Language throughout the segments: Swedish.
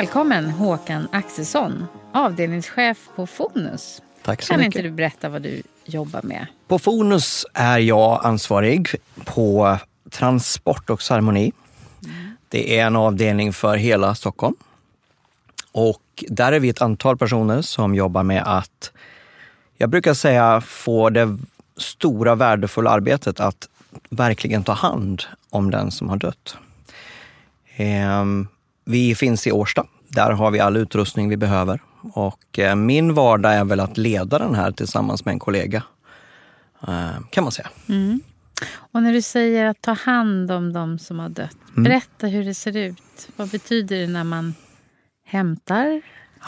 Välkommen Håkan Axelsson, avdelningschef på Fonus. Tack så kan mycket. inte du berätta vad du jobbar med? På Fonus är jag ansvarig på transport och ceremoni. Det är en avdelning för hela Stockholm. Och där är vi ett antal personer som jobbar med att, jag brukar säga, få det stora värdefulla arbetet att verkligen ta hand om den som har dött. Ehm, vi finns i Årsta. Där har vi all utrustning vi behöver. Och eh, min vardag är väl att leda den här tillsammans med en kollega. Eh, kan man säga. Mm. Och när du säger att ta hand om de som har dött, Mm. berätta hur det ser ut. Vad betyder det när man hämtar?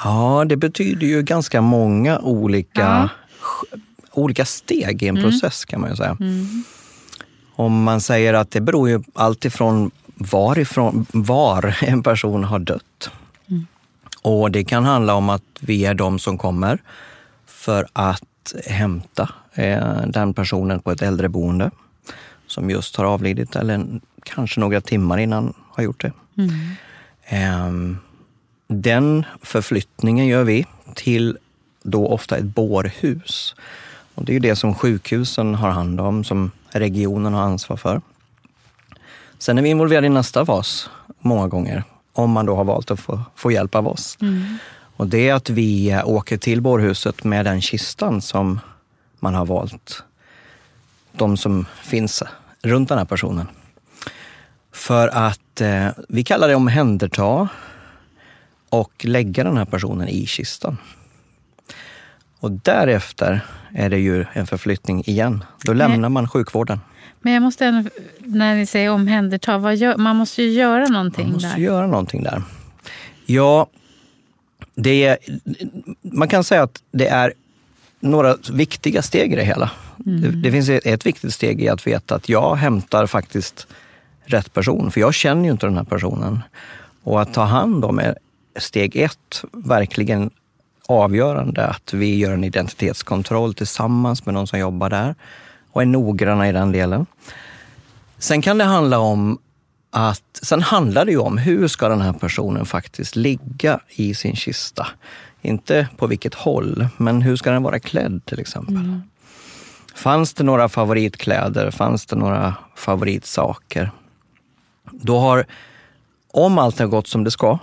Ja, det betyder ju ganska många olika, Ja. olika steg i en process kan man ju säga. Mm. Om man säger att det beror ju alltifrån varifrån, var en person har dött. Och det kan handla om att vi är de som kommer för att hämta eh, den personen på ett äldreboende som just har avlidit eller kanske några timmar innan har gjort det. Ehm, den förflyttningen gör vi till då ofta ett bårhus. Och det är ju det som sjukhusen har hand om, som regionen har ansvar för. Sen är vi involverade i nästa fas många gånger, om man då har valt att få, få hjälp av oss. Och det är att vi eh, åker till bårhuset med den kistan som man har valt. De som finns runt den här personen. För att eh, vi kallar det omhänderta och lägga den här personen i kistan. Och därefter är det ju en förflyttning igen. Då lämnar man sjukvården. Men jag måste ändå, när ni säger omhänderta, vad gör, man måste ju göra någonting Man måste där. göra någonting där. Ja, det är, man kan säga att det är några viktiga steg i det hela. Det, det finns ett, ett viktigt steg i att veta att jag hämtar faktiskt rätt person, för jag känner ju inte den här personen. Och att ta hand om är steg ett, verkligen avgörande att vi gör en identitetskontroll tillsammans med de som jobbar där och är noggranna i den delen. Sen kan det handla om att, sen handlar det ju om hur ska den här personen faktiskt ligga i sin kista. Inte på vilket håll, men hur ska den vara klädd till exempel. Fanns det några favoritkläder? Fanns det några favoritsaker? Då har, om allt har gått som det ska,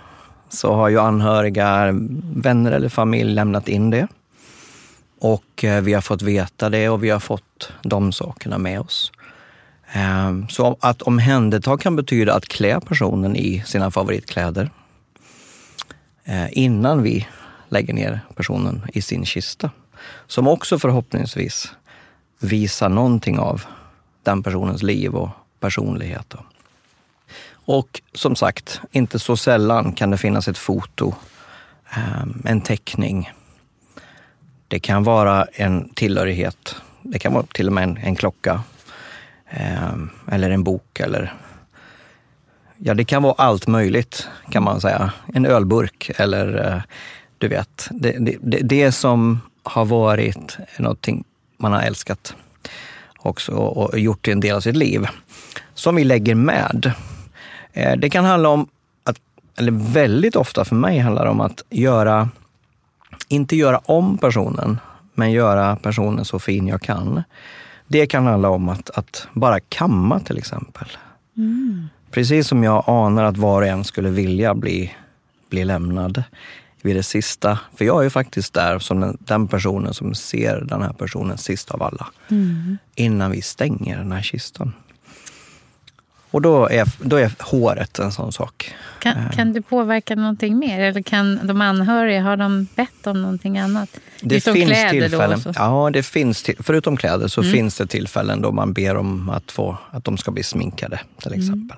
så har ju anhöriga, vänner eller familj lämnat in det. Och eh, vi har fått veta det och vi har fått de sakerna med oss. Ehm, så att omhänderta kan betyda att klä personen i sina favoritkläder eh, innan vi lägger ner personen i sin kista. Som också förhoppningsvis visar någonting av den personens liv och personlighet. Och som sagt, inte så sällan kan det finnas ett foto, ehm, en teckning. Det kan vara en tillhörighet. Det kan vara till och med en, en klocka. Eh, eller en bok eller Ja, det kan vara allt möjligt kan man säga. En ölburk eller eh, du vet, det, det, det, som har varit någonting man har älskat också och gjort till en del av sitt liv. Som vi lägger med. Eh, Det kan handla om, att, eller väldigt ofta för mig handlar det om att göra, inte göra om personen, men göra personen så fin jag kan. Det kan handla om att, att bara kamma till exempel. Precis som jag anar att var och en skulle vilja bli, bli lämnad vid det sista. För jag är ju faktiskt där som den, den personen som ser den här personen sist av alla. Innan vi stänger den här kistan. Och då är, då är håret en sån sak. Kan, Eh. kan det påverka någonting mer? Eller kan de anhöriga, har de bett om någonting annat? Det Utom finns kläder då tillfällen, så. ja, det finns till, förutom kläder så Mm. finns det tillfällen då man ber om att, få, att de ska bli sminkade till Mm. exempel.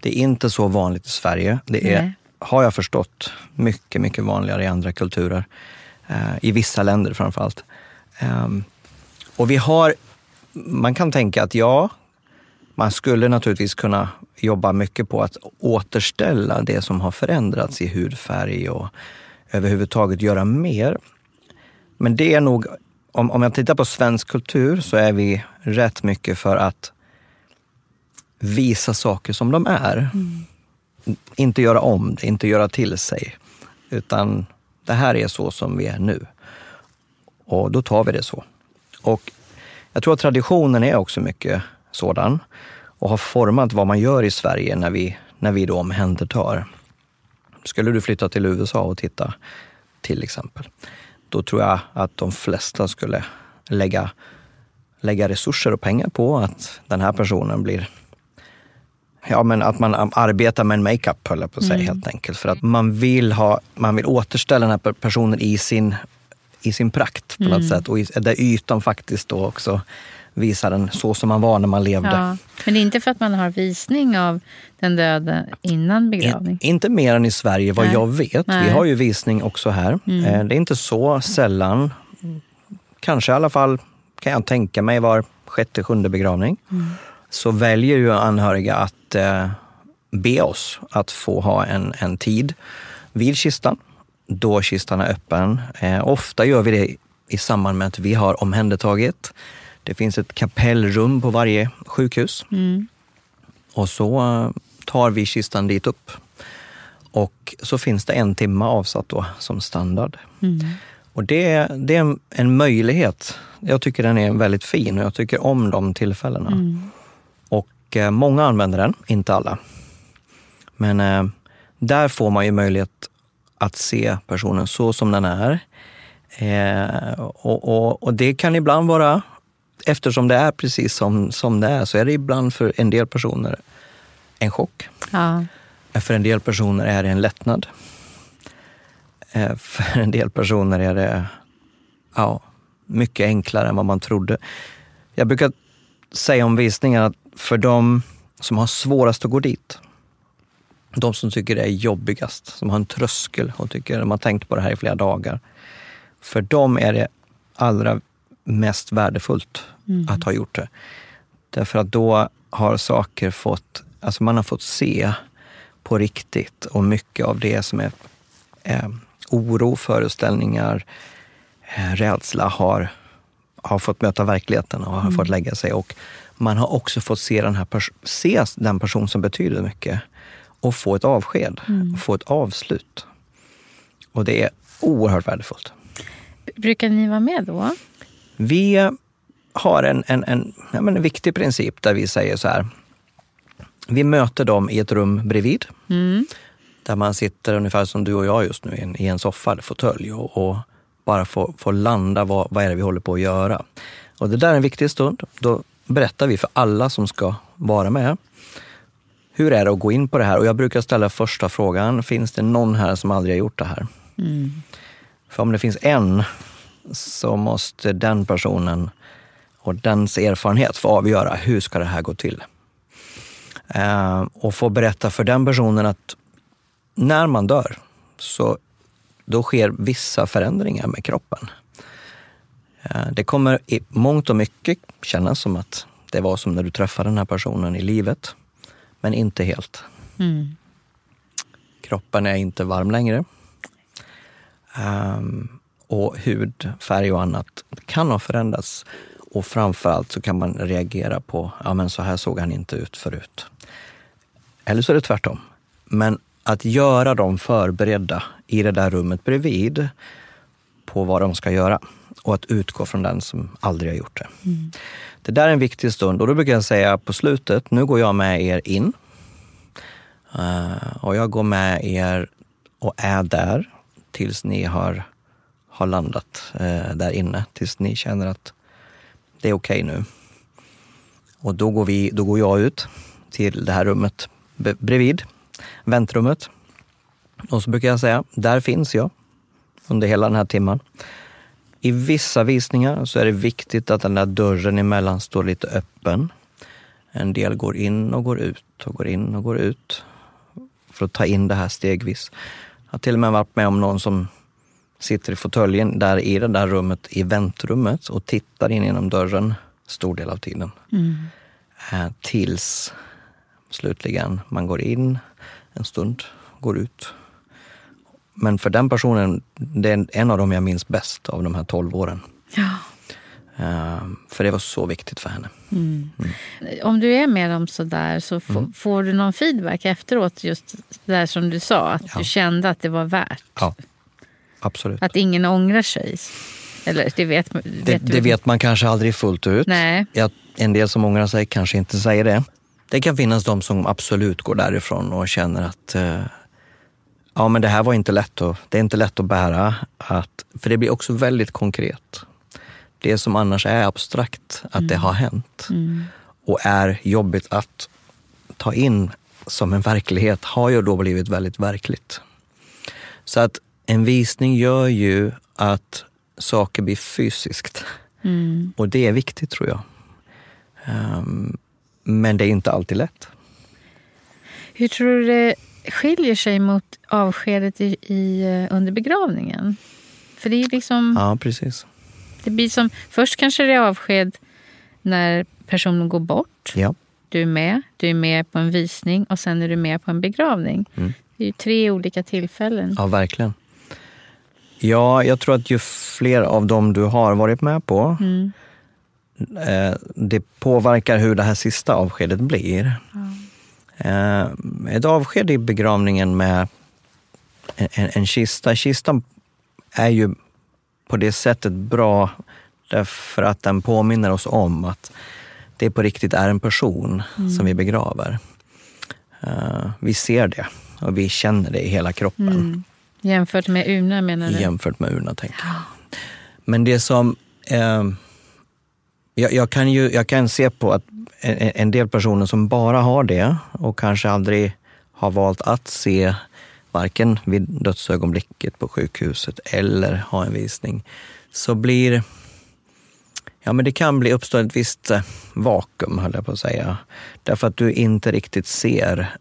Det är inte så vanligt i Sverige. Det är, Nej. har jag förstått, mycket, mycket vanligare i andra kulturer. Eh, I vissa länder framförallt. Um, och vi har, man kan tänka att ja, man skulle naturligtvis kunna jobba mycket på att återställa det som har förändrats i hudfärg och överhuvudtaget göra mer. Men det är nog, om, om jag tittar på svensk kultur så är vi rätt mycket för att visa saker som de är. Inte göra om det, inte göra till sig. Utan det här är så som vi är nu. Och då tar vi det så. Och jag tror att traditionen är också mycket sådan och har format vad man gör i Sverige när vi, när vi då omhändertar. Skulle du flytta till USA och titta till exempel, då tror jag att de flesta skulle lägga, lägga resurser och pengar på att den här personen blir Ja, men att man arbetar med en makeup, höll jag på att säga, helt enkelt. För att man vill, ha, man vill återställa den här personen i sin, i sin prakt på något sätt. Och i, där ytan faktiskt då också visar den så som man var när man levde. Ja. Men det är inte för att man har visning av den döda innan begravning? In, inte mer än i Sverige vad Nej. jag vet. Nej. Vi har ju visning också här. Eh, Det är inte så sällan, kanske i alla fall kan jag tänka mig var sjätte, sjunde begravning, så väljer ju anhöriga att eh, be oss att få ha en, en tid vid kistan, då kistan är öppen. Eh, ofta gör vi det i samband med att vi har omhändertagit. Det finns ett kapellrum på varje sjukhus. Och så eh, tar vi kistan dit upp. Och så finns det en timme avsatt då som standard. Och det, det är en, en möjlighet. Jag tycker den är väldigt fin och jag tycker om de tillfällena. Och eh, många använder den, inte alla. Men eh, där får man ju möjlighet att se personen så som den är. Eh, och, och, och det kan ibland vara, eftersom det är precis som, som det är, så är det ibland för en del personer en chock. Ja. För en del personer är det en lättnad. Eh, För en del personer är det ja, mycket enklare än vad man trodde. Jag brukar säga om visningar att för de som har svårast att gå dit, de som tycker det är jobbigast, som har en tröskel och tycker de har tänkt på det här i flera dagar. För dem är det allra mest värdefullt att ha gjort det. Därför att då har saker fått, alltså man har fått se på riktigt och mycket av det som är eh, oro, föreställningar, eh, rädsla har, har fått möta verkligheten och har fått lägga sig. Och man har också fått se den, här pers- se den person som betyder mycket och få ett avsked, och få ett avslut. Och det är oerhört värdefullt. Brukar ni vara med då? Vi har en, en, en, ja, men en viktig princip där vi säger så här. Vi möter dem i ett rum bredvid. Där man sitter ungefär som du och jag just nu i en, i en soffa eller fåtölj och, och bara får, får landa vad, vad är det vi håller på att göra. Och det där är en viktig stund. Då berättar vi för alla som ska vara med. Hur är det att gå in på det här? Och jag brukar ställa första frågan. Finns det någon här som aldrig har gjort det här? För om det finns en så måste den personen och dens erfarenhet få avgöra hur ska det här gå till. Eh, och få berätta för den personen att när man dör så då sker vissa förändringar med kroppen. Eh, det kommer i mångt och mycket kännas som att det var som när du träffade den här personen i livet, men inte helt. Kroppen är inte varm längre. Ehm, och hudfärg och annat kan ha förändrats. Och framförallt så kan man reagera på, ja men så här såg han inte ut förut. Eller så är det tvärtom. Men att göra dem förberedda i det där rummet bredvid på vad de ska göra och att utgå från den som aldrig har gjort det. Det där är en viktig stund och då brukar jag säga på slutet, nu går jag med er in. Eh, och jag går med er och är där tills ni har, har landat eh, där inne. Tills ni känner att det är okej nu. Och då går, vi, då går jag ut till det här rummet bredvid, väntrummet. Och så brukar jag säga, där finns jag under hela den här timmen. I vissa visningar så är det viktigt att den där dörren emellan står lite öppen. En del går in och går ut och går in och går ut för att ta in det här stegvis. Jag har till och med varit med om någon som sitter i fåtöljen där i det där rummet, i väntrummet och tittar in genom dörren stor del av tiden. Mm. Eh, tills slutligen man går in en stund, går ut. Men för den personen, det är en av dem jag minns bäst av de här tolv åren. Ja. Uh, för det var så viktigt för henne. Mm. Mm. Om du är med dem sådär, så mm. får du någon feedback efteråt? Just det där som du sa, att ja. du kände att det var värt? Ja, absolut. Att ingen ångrar sig? Eller det vet, vet det, det vet man kanske aldrig fullt ut. Nej. Jag, en del som ångrar sig kanske inte säger det. Det kan finnas de som absolut går därifrån och känner att uh, ja, men det här var inte lätt att, det är inte lätt att bära. Att, för det blir också väldigt konkret det som annars är abstrakt, att mm. det har hänt mm. och är jobbigt att ta in som en verklighet har ju då blivit väldigt verkligt. Så att en visning gör ju att saker blir fysiskt. Mm. Och det är viktigt tror jag. Um, men det är inte alltid lätt. Hur tror du det skiljer sig mot avskedet i, i eh, under begravningen? För det är liksom... Ja, precis. Det blir som, först kanske det är avsked när personen går bort. Ja. Du är med. Du är med på en visning och sen är du med på en begravning. Mm. Det är ju tre olika tillfällen. Ja, verkligen. Ja, jag tror att ju fler av dem du har varit med på, mm. eh, det påverkar hur det här sista avskedet blir. Ja. Eh, ett avsked i begravningen med en, en, en kista. Kistan är ju på det sättet bra därför att den påminner oss om att det på riktigt är en person mm. som vi begraver. Uh, vi ser det och vi känner det i hela kroppen. Mm. Jämfört med urna menar du? Jämfört med urna, tänker jag. Men det som... Eh, jag, jag, kan ju, jag kan se på att en, en del personer som bara har det och kanske aldrig har valt att se varken vid dödsögonblicket på sjukhuset eller ha en visning, så blir Ja, men det kan bli uppstå ett visst eh, vakuum, höll jag på att säga. Därför att du inte riktigt ser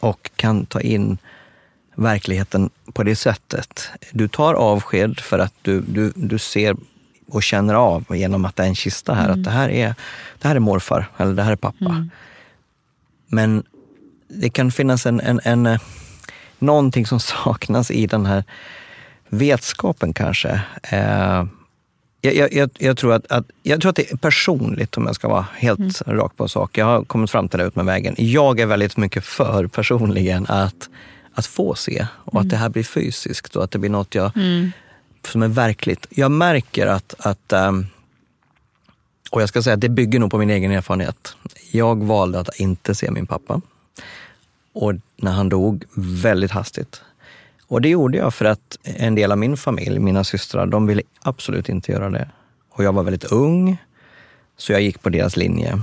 och kan ta in verkligheten på det sättet. Du tar avsked för att du, du, du ser och känner av genom att det är en kista här, mm. att det här, är, det här är morfar eller det här är pappa. Mm. Men det kan finnas en, en, en eh, någonting som saknas i den här vetskapen kanske. Eh, jag, jag, jag, tror att, att, jag tror att det är personligt om jag ska vara helt mm. rak på sak. Jag har kommit fram till det ut med vägen. Jag är väldigt mycket för personligen att, att få se och mm. att det här blir fysiskt och att det blir något jag, mm. som är verkligt. Jag märker att, att um, och jag ska säga att det bygger nog på min egen erfarenhet. Jag valde att inte se min pappa. Och när han dog väldigt hastigt. Och det gjorde jag för att en del av min familj, mina systrar, de ville absolut inte göra det. Och jag var väldigt ung, så jag gick på deras linje.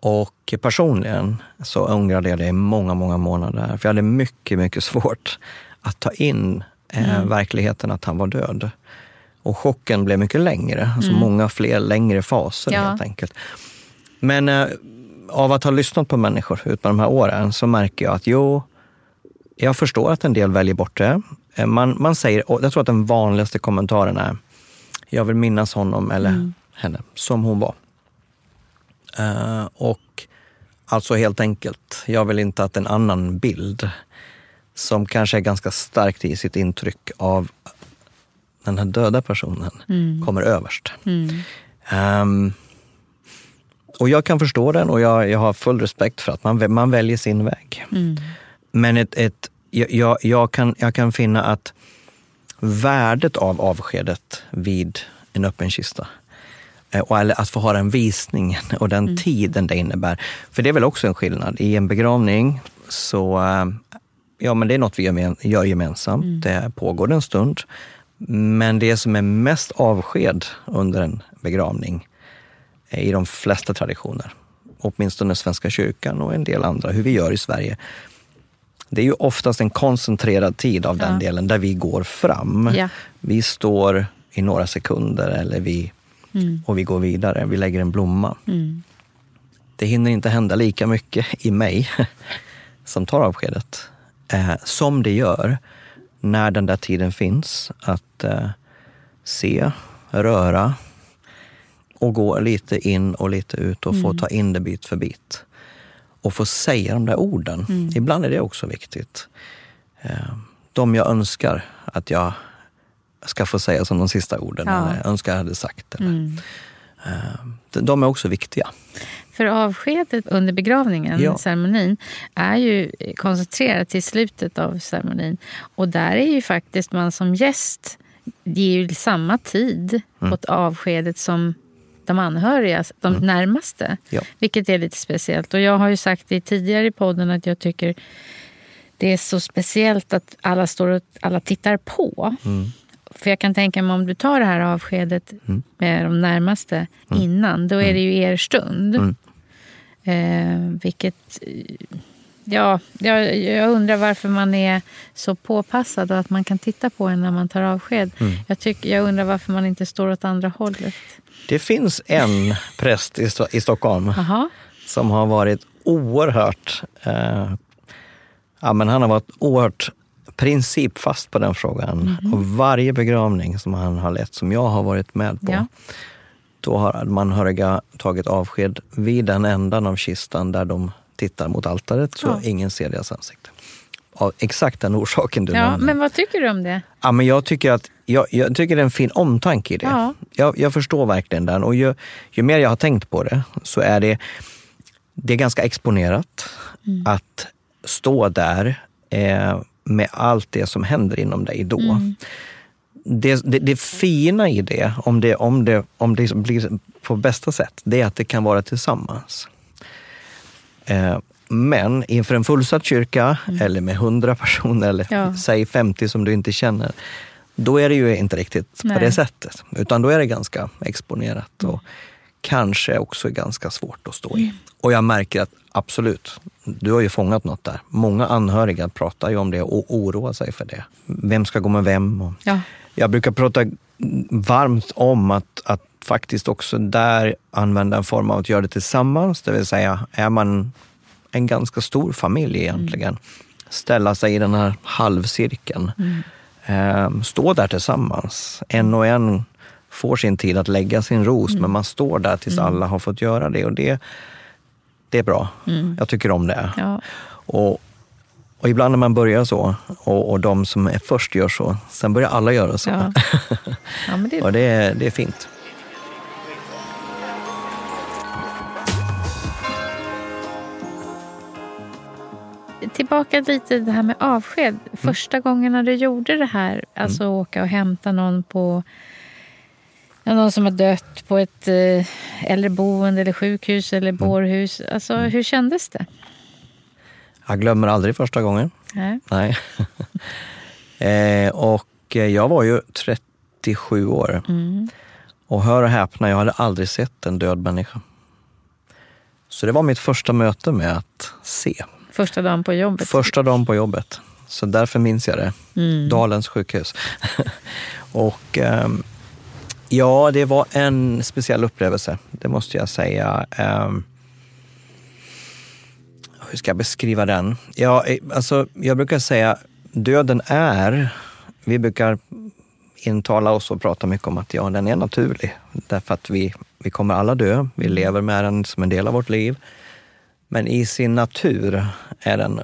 Och personligen så ångrade jag det i många, många månader. För jag hade mycket, mycket svårt att ta in eh, mm. verkligheten att han var död. Och chocken blev mycket längre, alltså mm. många fler längre faser ja. helt enkelt. Men eh, av att ha lyssnat på människor ut de här åren så märker jag att jo, jag förstår att en del väljer bort det. Eh, man, man säger, jag tror att den vanligaste kommentaren är, jag vill minnas honom eller mm. henne som hon var. Uh, och alltså helt enkelt, jag vill inte att en annan bild som kanske är ganska starkt i sitt intryck av den här döda personen mm. kommer överst. Mm. Um, och jag kan förstå den och jag, jag har full respekt för att man, man väljer sin väg. Mm. Men ett, ett, jag, jag, kan, jag kan finna att värdet av avskedet vid en öppen kista eh, och att få ha den visningen och den mm. tiden det innebär. För det är väl också en skillnad. I en begravning så eh, ja, men det är något vi gör gemensamt. Mm. Det pågår en stund. Men det som är mest avsked under en begravning i de flesta traditioner åtminstone Svenska kyrkan och en del andra, hur vi gör i Sverige. Det är ju oftast en koncentrerad tid av den Ja. delen där vi går fram. Ja. Vi står i några sekunder eller vi, Mm. och vi går vidare. Vi lägger en blomma. Mm. Det hinner inte hända lika mycket i mig som tar avskedet eh, som det gör när den där tiden finns att eh, se, röra och gå lite in och lite ut och få ta in det bit för bit. Och få säga de där orden. Ibland är det också viktigt. Eh, de jag önskar att jag ska få säga som de sista orden, Ja. eller önskar jag hade sagt. Eller. Mm. Eh, de är också viktiga. För avskedet under begravningen, Ja. ceremonin, är ju koncentrerat till slutet av ceremonin. Och där är ju faktiskt man som gäst, ger ju samma tid Mm. åt avskedet som de anhöriga, de närmaste. Mm. Ja. Vilket är lite speciellt. Och jag har ju sagt det tidigare i podden att jag tycker det är så speciellt att alla står och alla tittar på. Mm. För jag kan tänka mig om du tar det här avskedet med de närmaste innan, då är det ju er stund. Mm. Eh, vilket... eh, Ja, jag, jag undrar varför man är så påpassad och att man kan titta på en när man tar avsked. Mm. Jag, tycker, jag undrar varför man inte står åt andra hållet. Det finns en präst i, i Stockholm Jaha. som har varit oerhört... Eh, ja, men han har varit oerhört principfast på den frågan. Mhm. Och varje begravning som han har lett, som jag har varit med på, Ja. då har man anhöriga tagit avsked vid den ändan av kistan där de tittar mot altaret så Ja. ingen ser deras ansikte. Av exakt den orsaken du Ja, nämner. men vad tycker du om det? Ja, men jag, tycker att, jag, jag tycker det är en fin omtanke i det. Ja. Jag, jag förstår verkligen den. Och ju, ju mer jag har tänkt på det så är det, det är ganska exponerat Mm. att stå där eh, med allt det som händer inom dig då. Mm. Det, det, det fina i det, om det, om det, om det blir på bästa sätt, det är att det kan vara tillsammans. Eh, men inför en fullsatt kyrka, eller med 100 personer, eller Mm. Ja. säg 50 som du inte känner, då är det ju inte riktigt Nej. på det sättet. Utan då är det ganska exponerat och kanske också ganska svårt att stå i. Och jag märker att absolut, du har ju fångat något där. Många anhöriga pratar ju om det och oroar sig för det. Vem ska gå med vem? Ja. jag brukar prata varmt om att, att faktiskt också där använda en form av att göra det tillsammans. Det vill säga, är man en ganska stor familj egentligen, ställa sig i den här halvcirkeln. Eh, stå där tillsammans. En och en får sin tid att lägga sin ros, men man står där tills alla har fått göra det. Och det, det är bra. Jag tycker om det. Ja. Och, och ibland när man börjar så, och, och de som är först gör så, sen börjar alla göra så. Ja. ja, men det och det, är- det är fint. Tillbaka lite till det här med avsked. Mm. Första gången när du gjorde det här, alltså åka och hämta någon på någon som har dött på ett eh, äldreboende eller sjukhus eller Mm. bårhus. Alltså, hur kändes det? Jag glömmer aldrig första gången. Nej. Nej. eh, och eh, jag var ju 37 år. Mm. Och hör och häpna, jag hade aldrig sett en död människa. Så det var mitt första möte med att se. Första dagen på jobbet. Första dagen på jobbet. Så därför minns jag det. Mm. Dalens sjukhus. och ehm, ja, det var en speciell upplevelse. Det måste jag säga. Ehm, hur ska jag beskriva den? Ja, eh, alltså, jag brukar säga döden är, vi brukar intala oss och prata mycket om att ja, den är naturlig. Därför att vi, vi kommer alla dö. Vi lever med den som en del av vårt liv. Men i sin natur är den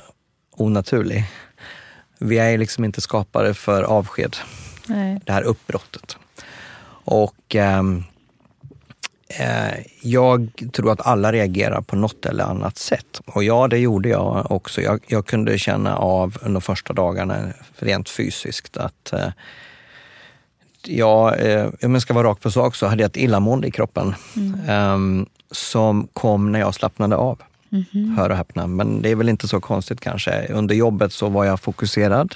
onaturlig. Vi är liksom inte skapade för avsked, Nej. det här uppbrottet. Och ehm, eh, jag tror att alla reagerar på något eller annat sätt. Och ja, det gjorde jag också. Jag, jag kunde känna av under de första dagarna rent fysiskt att eh, jag, eh, om jag ska vara rakt på sak så hade jag ett illamående i kroppen ehm, som kom när jag slappnade av. Hör och häpna, men det är väl inte så konstigt kanske. Under jobbet så var jag fokuserad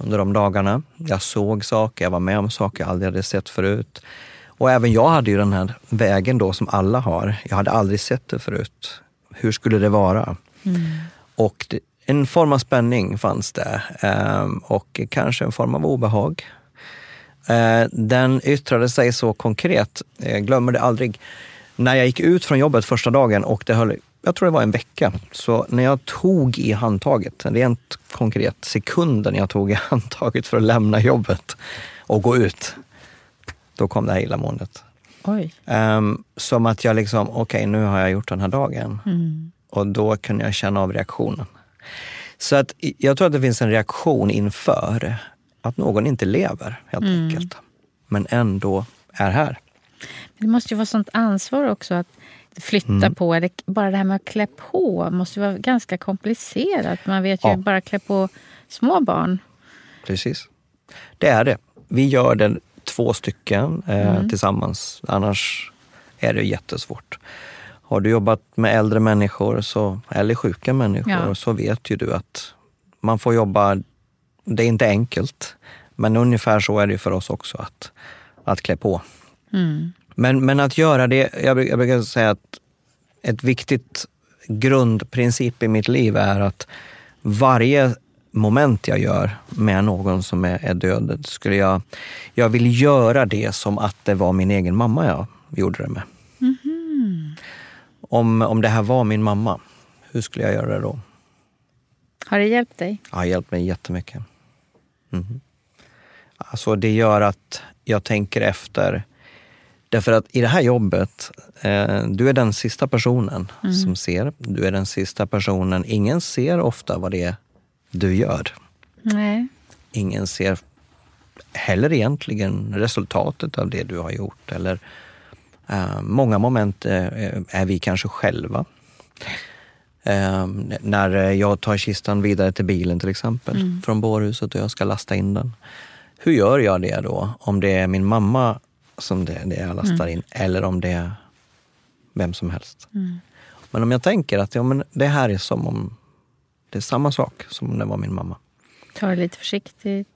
under de dagarna. Jag såg saker, jag var med om saker jag aldrig hade sett förut. Och även jag hade ju den här vägen då som alla har. Jag hade aldrig sett det förut. Hur skulle det vara? Mm. Och det, en form av spänning fanns det ehm, och kanske en form av obehag. Eh, den yttrade sig så konkret, jag glömmer det aldrig. När jag gick ut från jobbet första dagen och det höll, jag tror det var en vecka, så när jag tog i handtaget, rent konkret sekunden jag tog i handtaget för att lämna jobbet och gå ut, då kom det här illamåendet. Oj. Um, som att jag liksom, okej okay, nu har jag gjort den här dagen. Mm. Och då kunde jag känna av reaktionen. Så att jag tror att det finns en reaktion inför att någon inte lever, helt Mm. enkelt. Men ändå är här. Det måste ju vara sånt ansvar också att flytta Mm. på. Eller bara det här med att klä på måste vara ganska komplicerat. Man vet ju Ja. bara klä på små barn. Precis. Det är det. Vi gör det två stycken eh, Mm. tillsammans. Annars är det jättesvårt. Har du jobbat med äldre människor så, eller sjuka människor Ja. så vet ju du att man får jobba, det är inte enkelt, men ungefär så är det för oss också att, att klä på. Mm. Men, men att göra det, jag, jag brukar säga att ett viktigt grundprincip i mitt liv är att varje moment jag gör med någon som är, är död, skulle jag, jag vill göra det som att det var min egen mamma jag gjorde det med. Om, om det här var min mamma, hur skulle jag göra det då? Har det hjälpt dig? Det har hjälpt mig jättemycket. Mhm. Alltså det gör att jag tänker efter. Därför att i det här jobbet, eh, du är den sista personen som ser. Du är den sista personen, ingen ser ofta vad det är du gör. Nej. Ingen ser heller egentligen resultatet av det du har gjort. Eller eh, Många moment eh, är vi kanske själva. Eh, när jag tar kistan vidare till bilen till exempel, från bårhuset och jag ska lasta in den. Hur gör jag det då? Om det är min mamma som det, det jag lastar in eller om det är vem som helst. Men om jag tänker att ja, men det här är som om det är samma sak som om det var min mamma. Ta det lite försiktigt.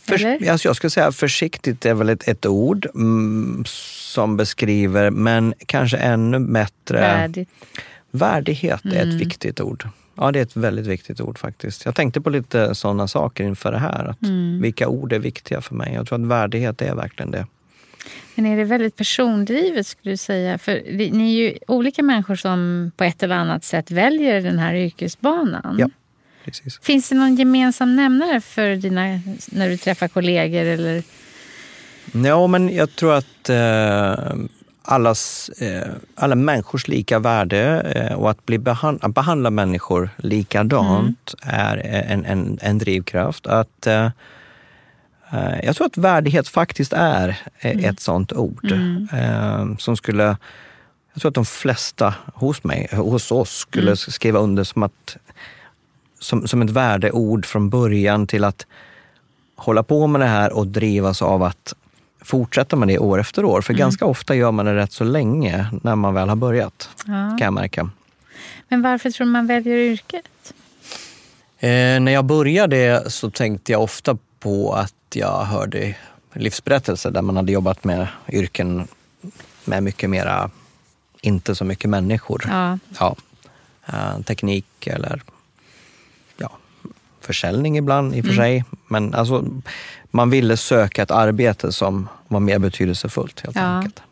För, alltså jag skulle säga försiktigt är väl ett, ett ord mm, som beskriver, men kanske ännu bättre. Värdigt. Värdighet är Mm. ett viktigt ord. Ja, det är ett väldigt viktigt ord faktiskt. Jag tänkte på lite sådana saker inför det här. Att Mm. Vilka ord är viktiga för mig? Jag tror att värdighet är verkligen det. Men är det väldigt persondrivet skulle du säga? För ni är ju olika människor som på ett eller annat sätt väljer den här yrkesbanan. Ja. Precis. Finns det någon gemensam nämnare för dina, när du träffar kollegor? Eller? Ja, men jag tror att eh, allas, eh, alla människors lika värde eh, och att bli behand, att behandla människor likadant är en, en, en drivkraft. Att, eh, jag tror att värdighet faktiskt är eh, ett sånt ord eh, som skulle jag tror att de flesta hos mig, hos oss, skulle skriva under som, att, som, som ett värdeord från början till att hålla på med det här och drivas av att fortsätta med det år efter år. För ganska ofta gör man det rätt så länge när man väl har börjat, Ja. kan jag märka. Men varför tror du man väljer yrket? Eh, när jag började så tänkte jag ofta på att jag hörde livsberättelser där man hade jobbat med yrken med mycket mera, inte så mycket människor. Ja. Ja. Eh, teknik eller ja, försäljning ibland i och för sig. Men alltså, man ville söka ett arbete som var mer betydelsefullt helt Ja. enkelt.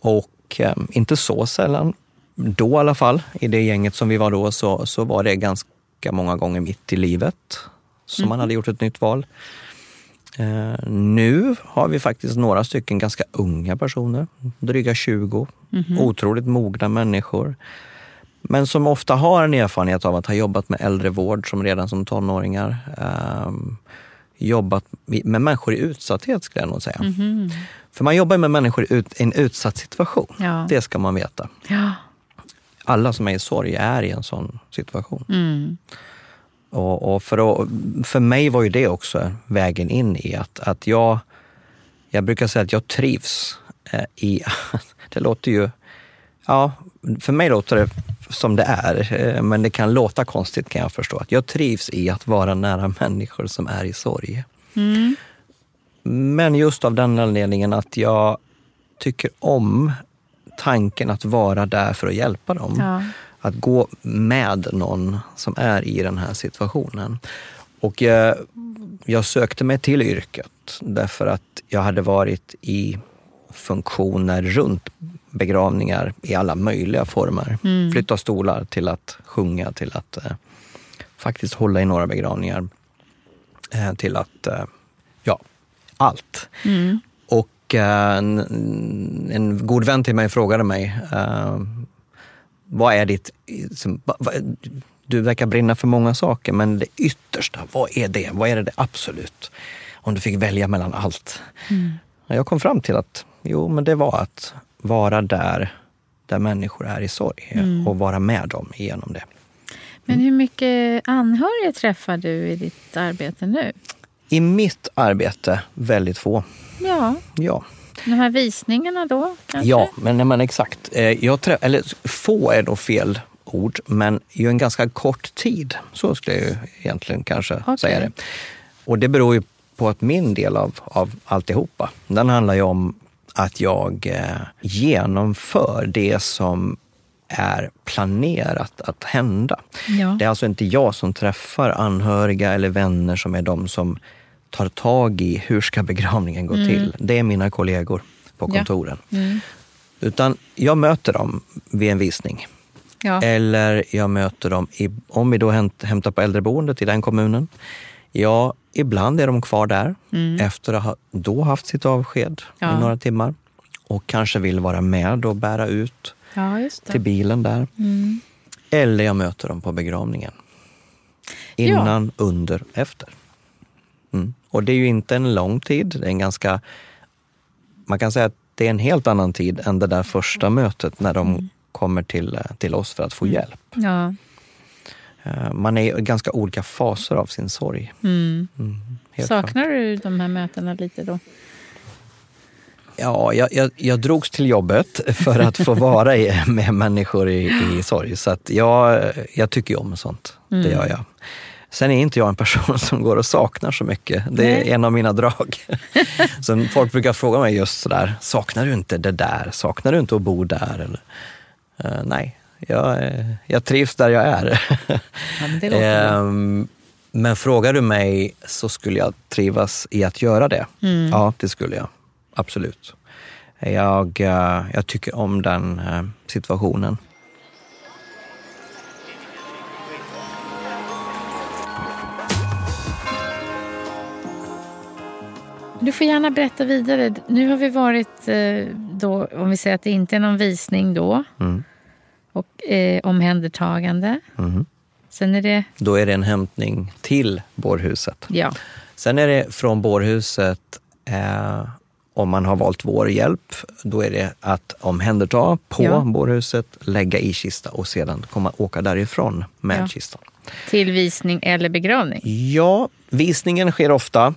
Och eh, inte så sällan, då i alla fall, i det gänget som vi var då, så, så var det ganska många gånger mitt i livet som man hade gjort ett nytt val. Eh, nu har vi faktiskt några stycken ganska unga personer, dryga 20, otroligt mogna människor. Men som ofta har en erfarenhet av att ha jobbat med äldrevård som redan som tonåringar. Ehm, jobbat med människor i utsatthet skulle jag nog säga. För man jobbar med människor i en utsatt situation. Ja. Det ska man veta. Ja. Alla som är i sorg är i en sån situation. Mm. Och, och för, att, för mig var ju det också vägen in i att, att jag, jag brukar säga att jag trivs eh, i, det låter ju, ja, för mig låter det som det är, eh, men det kan låta konstigt kan jag förstå. Att jag trivs i att vara nära människor som är i sorg. Mm. Men just av den anledningen att jag tycker om tanken att vara där för att hjälpa dem. Ja. Att gå med någon som är i den här situationen. Och jag, jag sökte mig till yrket därför att jag hade varit i funktioner runt begravningar i alla möjliga former. Mm. Flytta stolar till att sjunga, till att eh, faktiskt hålla i några begravningar. Eh, till att, eh, ja, allt. Mm. Och eh, en, en god vän till mig frågade mig, eh, vad är ditt... Du verkar brinna för många saker, men det yttersta, vad är det? Vad är det, det absolut? Om du fick välja mellan allt. Mm. Jag kom fram till att jo, men det var att vara där, där människor är i sorg Mm. och vara med dem igenom det. Men hur mycket anhöriga träffar du i ditt arbete nu? I mitt arbete, väldigt få. Ja, Ja, de här visningarna då kanske? ja men, men exakt. Eh, Jag trä- eller få är då fel ord, men ju en ganska kort tid. Så skulle jag ju egentligen kanske Okej. säga det. Och det beror ju på att min del av, av alltihopa, den handlar ju om att jag eh, genomför det som är planerat att hända. Ja. Det är alltså inte jag som träffar anhöriga eller vänner som är de som tar tag i hur ska begravningen gå till. Det är mina kollegor på Mm. Ja. kontoren. Mm. Utan jag möter dem vid en visning. Ja. Eller jag möter dem, i, om vi då hämt, hämtar på äldreboendet i den kommunen. Ja, ibland är de kvar där efter att ha då haft sitt avsked Mm. Ja. i några timmar. Och kanske vill vara med och bära ut ja, till bilen där. Mm. Eller jag möter dem på begravningen. Innan, under, efter. Mm. Och det är ju inte en lång tid. Det är en ganska... Man kan säga att det är en helt annan tid än det där första mötet när de Mm. kommer till, eh, till oss för att få hjälp. Ja. Eh, Man är i ganska olika faser av sin sorg. Mm. Mm, helt klart. Saknar du de här mötena lite då? Ja, jag, jag, jag drogs till jobbet för att få vara i, med människor i, i sorg. Så att jag, jag tycker ju om sånt. Mm. Det gör jag. Sen är inte jag en person som går och saknar så mycket. Det är Nej. en av mina drag. så folk brukar fråga mig just sådär, saknar du inte det där? Saknar du inte att bo där? Eller, Eh, nej, jag, eh, jag trivs där jag är. Ja, men. Ehm, men frågar du mig så skulle jag trivas i att göra det. Mm. Ja, det skulle jag. Absolut. Jag, eh, jag tycker om den situationen. Du får gärna berätta vidare. Nu har vi varit, eh, då, om vi säger att det inte är någon visning då, Mm. och eh, omhändertagande. Mhm. Sen är det, Då är det en hämtning till bårhuset. ja, Sen är det från bårhuset, eh, om man har valt vår hjälp, då är det att omhänderta på Ja. bårhuset, lägga i kista och sedan komma åka därifrån med Ja. kistan. till visning eller begravning. Ja, visningen sker ofta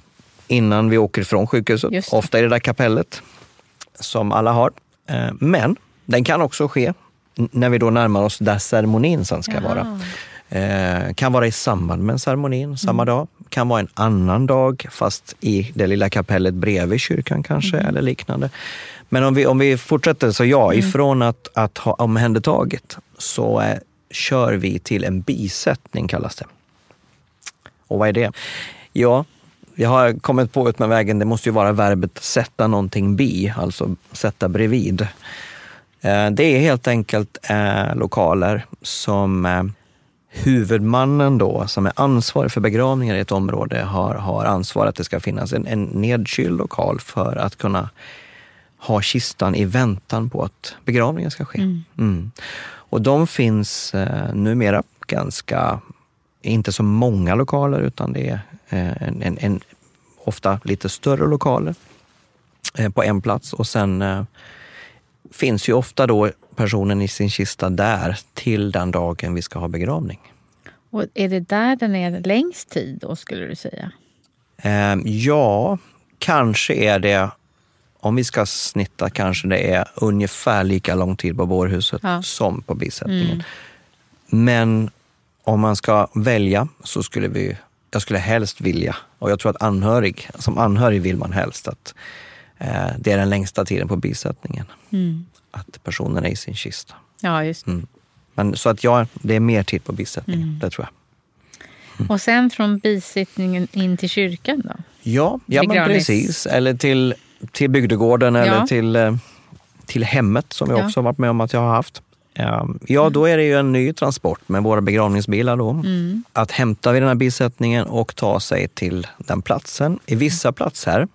innan vi åker från sjukhuset. Ofta i det där kapellet som alla har. Eh, Men den kan också ske när vi då närmar oss där ceremonin sen ska Jaha. vara. Eh, kan vara i samband med ceremonin samma Mm. dag. Kan vara en annan dag fast i det lilla kapellet bredvid kyrkan kanske Mm. eller liknande. Men om vi, om vi fortsätter så ja, Mm. ifrån att, att ha omhändertagit så eh, kör vi till en bisättning kallas det. Och vad är det? Ja, jag har kommit på ut med vägen, det måste ju vara verbet sätta någonting bi, alltså sätta bredvid. Eh, Det är helt enkelt eh, lokaler som eh, huvudmannen då, som är ansvarig för begravningar i ett område, har, har ansvar att det ska finnas en, en nedkyld lokal för att kunna ha kistan i väntan på att begravningen ska ske. Mm. Mm. Och de finns eh, numera ganska, inte så många lokaler utan det är en, en, ofta lite större lokaler eh, på en plats och sen eh, finns ju ofta då personen i sin kista där till den dagen vi ska ha begravning. Och är det där den är längst tid då skulle du säga? Eh, ja, kanske är det, om vi ska snitta, kanske det är ungefär lika lång tid på bårhuset Ja. som på bisättningen. Mm. Men om man ska välja så skulle vi, jag skulle helst vilja, och jag tror att anhörig, som anhörig vill man helst att Eh, det är den längsta tiden på bisättningen. Mm. Att personen är i sin kista. Ja, just. Mm. Men, så att ja, det är mer tid på bisättningen, Mm. det tror jag. Och sen från bisittningen in till kyrkan då? Ja, ja men precis. Eller till, till bygdegården eller Ja. till, eh, till hemmet som jag Ja. också har varit med om att jag har haft. Eh, Ja, då är det ju en ny transport med våra begravningsbilar då. Mm. Att hämta vid den här bisättningen och ta sig till den platsen. I vissa platser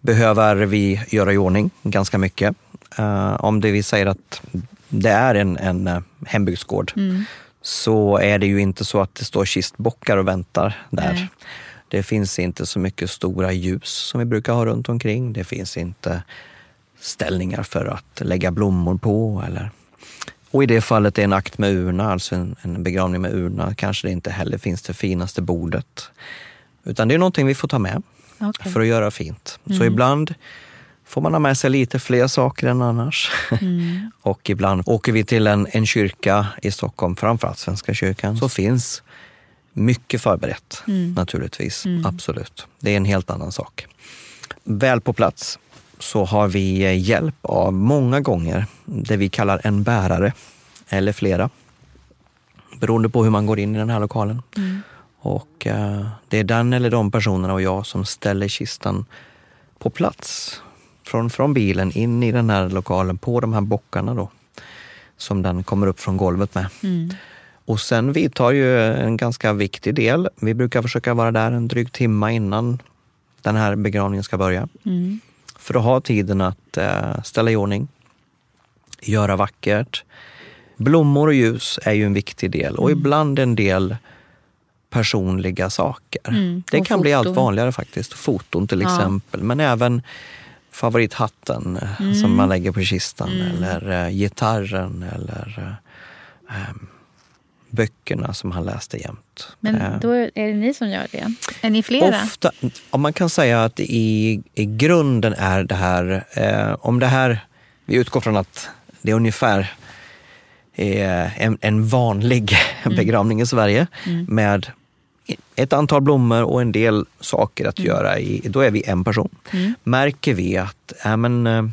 behöver vi göra i ordning ganska mycket. Eh, om det vi säger att det är en, en eh, hembygdsgård Mm. så är det ju inte så att det står kistbockar och väntar där. Nej. Det finns inte så mycket stora ljus som vi brukar ha runt omkring. Det finns inte ställningar för att lägga blommor på. Eller... Och i det fallet är en akt med urna, alltså en, en begravning med urna, kanske det inte heller finns det finaste bordet. Utan det är någonting vi får ta med Okej. för att göra fint. Så Mm. ibland får man ha med sig lite fler saker än annars. Mm. Och ibland åker vi till en, en kyrka i Stockholm, framförallt Svenska kyrkan, så finns mycket förberett Mm. naturligtvis. Mm. Absolut. Det är en helt annan sak. Väl på plats så har vi eh, hjälp av många gånger det vi kallar en bärare eller flera. Beroende på hur man går in i den här lokalen. Mm. Och eh, det är den eller de personerna och jag som ställer kistan på plats. Från, från bilen in i den här lokalen på de här bockarna då. Som den kommer upp från golvet med. Mm. Och sen vi tar ju en ganska viktig del. Vi brukar försöka vara där en dryg timma innan den här begravningen ska börja. Mm. För att ha tiden att eh, ställa i ordning, göra vackert. Blommor och ljus är ju en viktig del och ibland en del personliga saker. Mm, Det kan bli allt foton. vanligare faktiskt. Foton till Ja. exempel, men även favorithatten eh, Mm. som man lägger på kistan Mm. eller eh, gitarren eller em, böckerna som han läste jämt. Eh, Men då är det ni som gör det? Är ni flera? Ofta, om man kan säga att i, i grunden är det här, eh, om det här, vi utgår från att det är ungefär eh, en, en vanlig begravning i Sverige Mm. med ett antal blommor och en del saker att göra. I, då är vi en person. Mm. Märker vi att äh, men, eh,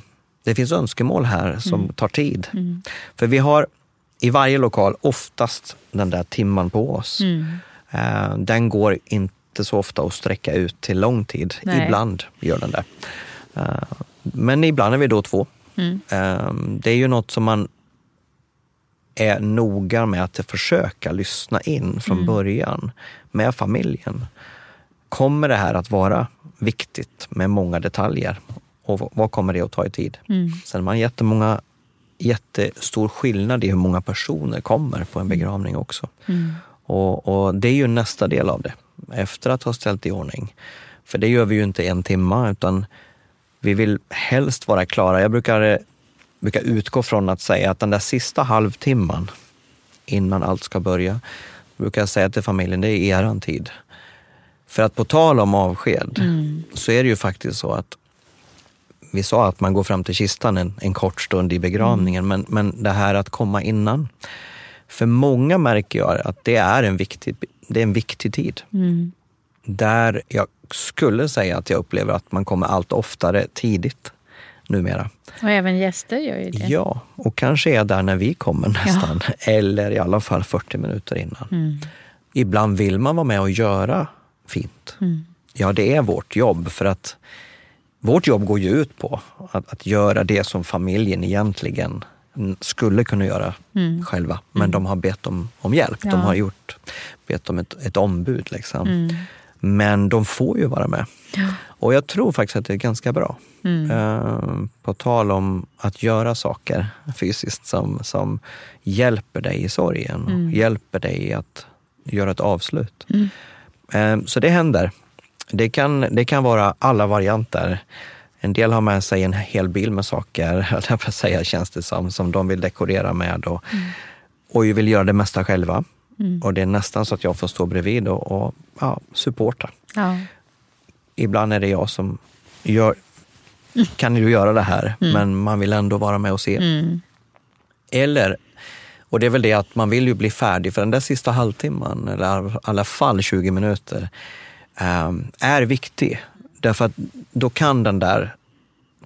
det finns önskemål här som tar tid. Mm. För vi har i varje lokal oftast den där timman på oss. Mm. Eh, Den går inte så ofta att sträcka ut till lång tid. Nej. Ibland gör den det. Eh, Men ibland är vi då två. Mm. Eh, Det är ju något som man är noga med att försöka lyssna in från Mm. början med familjen. Kommer det här att vara viktigt med många detaljer? Och vad kommer det att ta i tid? Mm. Sen har man jättemånga, jättestor skillnad i hur många personer kommer på en begravning också. Mm. Och, och det är ju nästa del av det, efter att ha ställt i ordning. För det gör vi ju inte en timma, utan vi vill helst vara klara. Jag brukar, eh, brukar utgå från att säga att den där sista halvtimman innan allt ska börja, brukar jag säga till familjen, det är eran tid. För att på tal om avsked, Mm. så är det ju faktiskt så att vi sa att man går fram till kistan en, en kort stund i begravningen, men, men det här att komma innan. För många märker jag att det är en viktig, det är en viktig tid. Mm. Där jag skulle säga att jag upplever att man kommer allt oftare tidigt numera. Och även gäster gör ju det. Ja, och kanske är där när vi kommer nästan. Eller i alla fall 40 minuter innan. Mm. Ibland vill man vara med och göra fint. Mm. Ja, det är vårt jobb för att vårt jobb går ju ut på att, att göra det som familjen egentligen mm, skulle kunna göra Mm. själva. Men de har bett om, om hjälp. Ja. De har gjort, bett om ett, ett ombud. Liksom. Mm. Men de får ju vara med. Ja. Och jag tror faktiskt att det är ganska bra. Mm. Eh, på tal om att göra saker fysiskt som, som hjälper dig i sorgen och Mm. hjälper dig att göra ett avslut. Mm. Eh, så det händer. Det kan, det kan vara alla varianter. En del har med sig en hel bil med saker, höll jag på att säga, känns det som, som de vill dekorera med och, och vill göra det mesta själva. Mm. Och det är nästan så att jag får stå bredvid och, och ja, supporta. Ja. Ibland är det jag som gör, kan du göra det här, men man vill ändå vara med och se. Mm. Eller, och det är väl det att man vill ju bli färdig för den där sista halvtimman, eller i alla fall 20 minuter, är viktig. Därför att då kan den där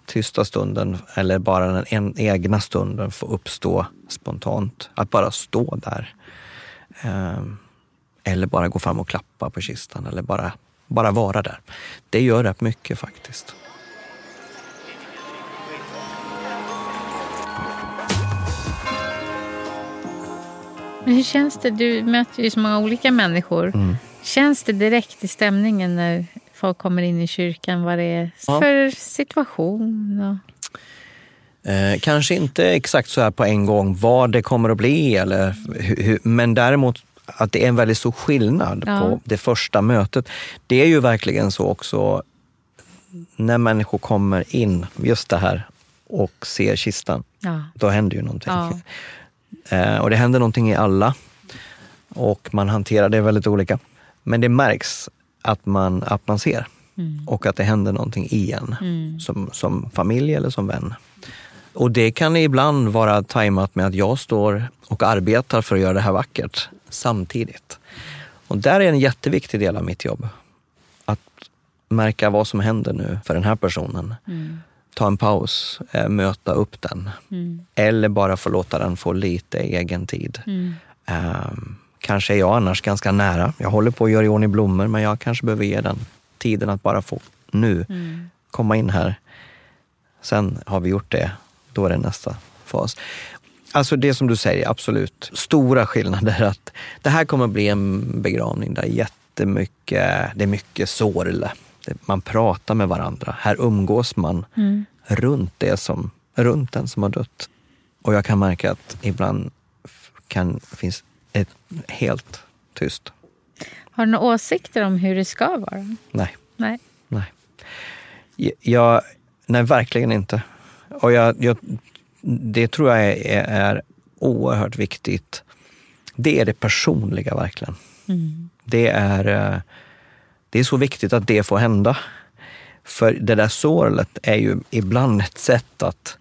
tysta stunden eller bara den en, egna stunden få uppstå spontant. Att bara stå där. Eh, eller bara gå fram och klappa på kistan eller bara, bara vara där. Det gör rätt mycket faktiskt. Men hur känns det? Du möter ju så många olika människor. Mm. Känns det direkt i stämningen när folk kommer in i kyrkan vad det är Ja. för situation? Och... Eh, kanske inte exakt så här på en gång vad det kommer att bli, eller hur, men däremot att det är en väldigt stor skillnad Ja. på det första mötet. Det är ju verkligen så också när människor kommer in, just det här, och ser kistan. Ja. Då händer ju någonting. Eh, och det händer någonting i alla. Och man hanterar det väldigt olika. Men det märks att man, att man ser. Mm. Och att det händer någonting i en. Mm. Som, som familj eller som vän. Och det kan ibland vara tajmat med att jag står och arbetar för att göra det här vackert samtidigt. Och där är en jätteviktig del av mitt jobb. Att märka vad som händer nu för den här personen. Mm. Ta en paus, eh, möta upp den. Mm. Eller bara få låta den få lite egen tid. Mm. Ehm, kanske är jag annars ganska nära. Jag håller på att göra i ordning blommor men jag kanske behöver ge den tiden att bara få nu Mm. komma in här. Sen har vi gjort det, då är det nästa fas. Alltså det som du säger, absolut. Stora skillnader. att Det här kommer bli en begravning där jättemycket, det är mycket sorl. Man pratar med varandra. Här umgås man Mm. runt, det som, runt den som har dött. Och jag kan märka att ibland kan, finns ett helt tyst. Har du några åsikter om hur det ska vara? Nej, Nej. nej. Jag, nej, verkligen inte. Och jag, jag, det tror jag är, är oerhört viktigt. Det är det personliga verkligen. Mm. Det är, eh, det är så viktigt att det får hända. För det där såret är ju ibland ett sätt att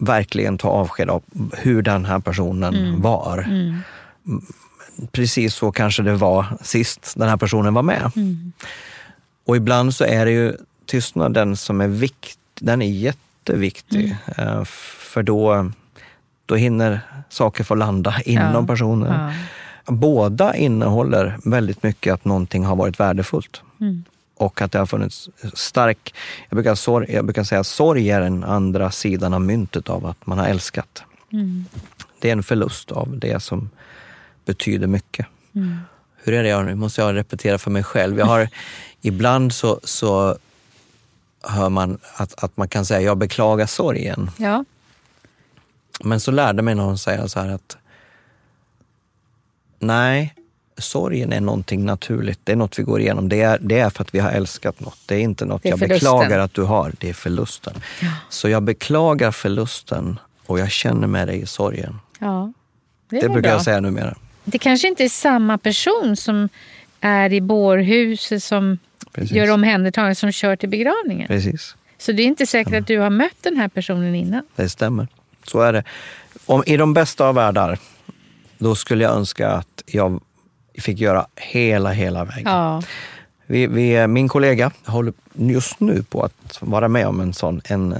verkligen ta avsked av hur den här personen var. Mm. Precis så kanske det var sist den här personen var med. Mm. Och ibland så är det ju tystnaden som är viktig. Den är jätteviktig. Eh, För då, då hinner saker få landa inom Ja. personen. Ja. Båda innehåller väldigt mycket att någonting har varit värdefullt. Och att det har funnits stark... Jag brukar, sorg, jag brukar säga sorg är den andra sidan av myntet av att man har älskat. Mm. Det är en förlust av det som betyder mycket. Mm. Hur är det? Jag, nu måste jag repetera för mig själv. Jag har, ibland så, så hör man att, att man kan säga jag beklagar sorgen. Ja. Men så lärde mig någon säga så här att nej, sorgen är någonting naturligt. Det är något vi går igenom. Det är, det är för att vi har älskat något. Det är inte något är jag beklagar att du har. Det är förlusten. Ja. Så jag beklagar förlusten och jag känner med dig i sorgen. ja. Det, Det brukar bra. jag säga numera. Det kanske inte är samma person som är i bårhuset som Precis. gör omhändertagandet som kör till begravningen. Precis. Så det är inte säkert att du har mött den här personen innan. Det stämmer. Så är det. Om, I de bästa av världar, då skulle jag önska att jag fick göra hela, hela vägen. Ja. Vi, vi, min kollega håller just nu på att vara med om en sån. En, eh,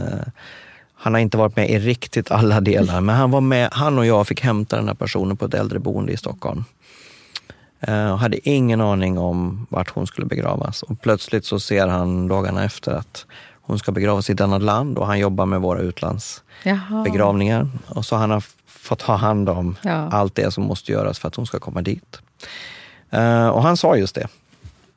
han har inte varit med i riktigt alla delar, men han var med. Han och jag fick hämta den här personen på ett äldreboende i Stockholm. Och hade ingen aning om vart hon skulle begravas. Och plötsligt så ser han dagarna efter att hon ska begravas i ett annat land och han jobbar med våra utlandsbegravningar. Jaha. Och så han har fått ta hand om Ja. allt det som måste göras för att hon ska komma dit. Eh, och han sa just det.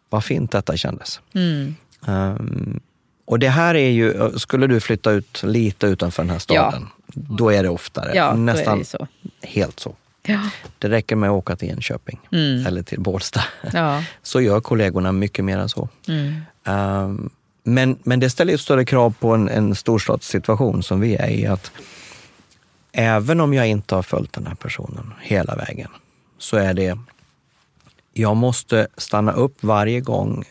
Vad fint detta kändes. Mm. Ehm, och det här är ju, skulle du flytta ut lite utanför den här staden, då är det oftare. Ja, Nästan så. helt så. Ja. Det räcker med att åka till Enköping Mm. eller till Bålsta. Ja. Så gör kollegorna mycket mer än så. Mm. Ehm, men, men det ställer ju större krav på en, en storstadssituation som vi är i. att Även om jag inte har följt den här personen hela vägen så är det, jag måste stanna upp varje gång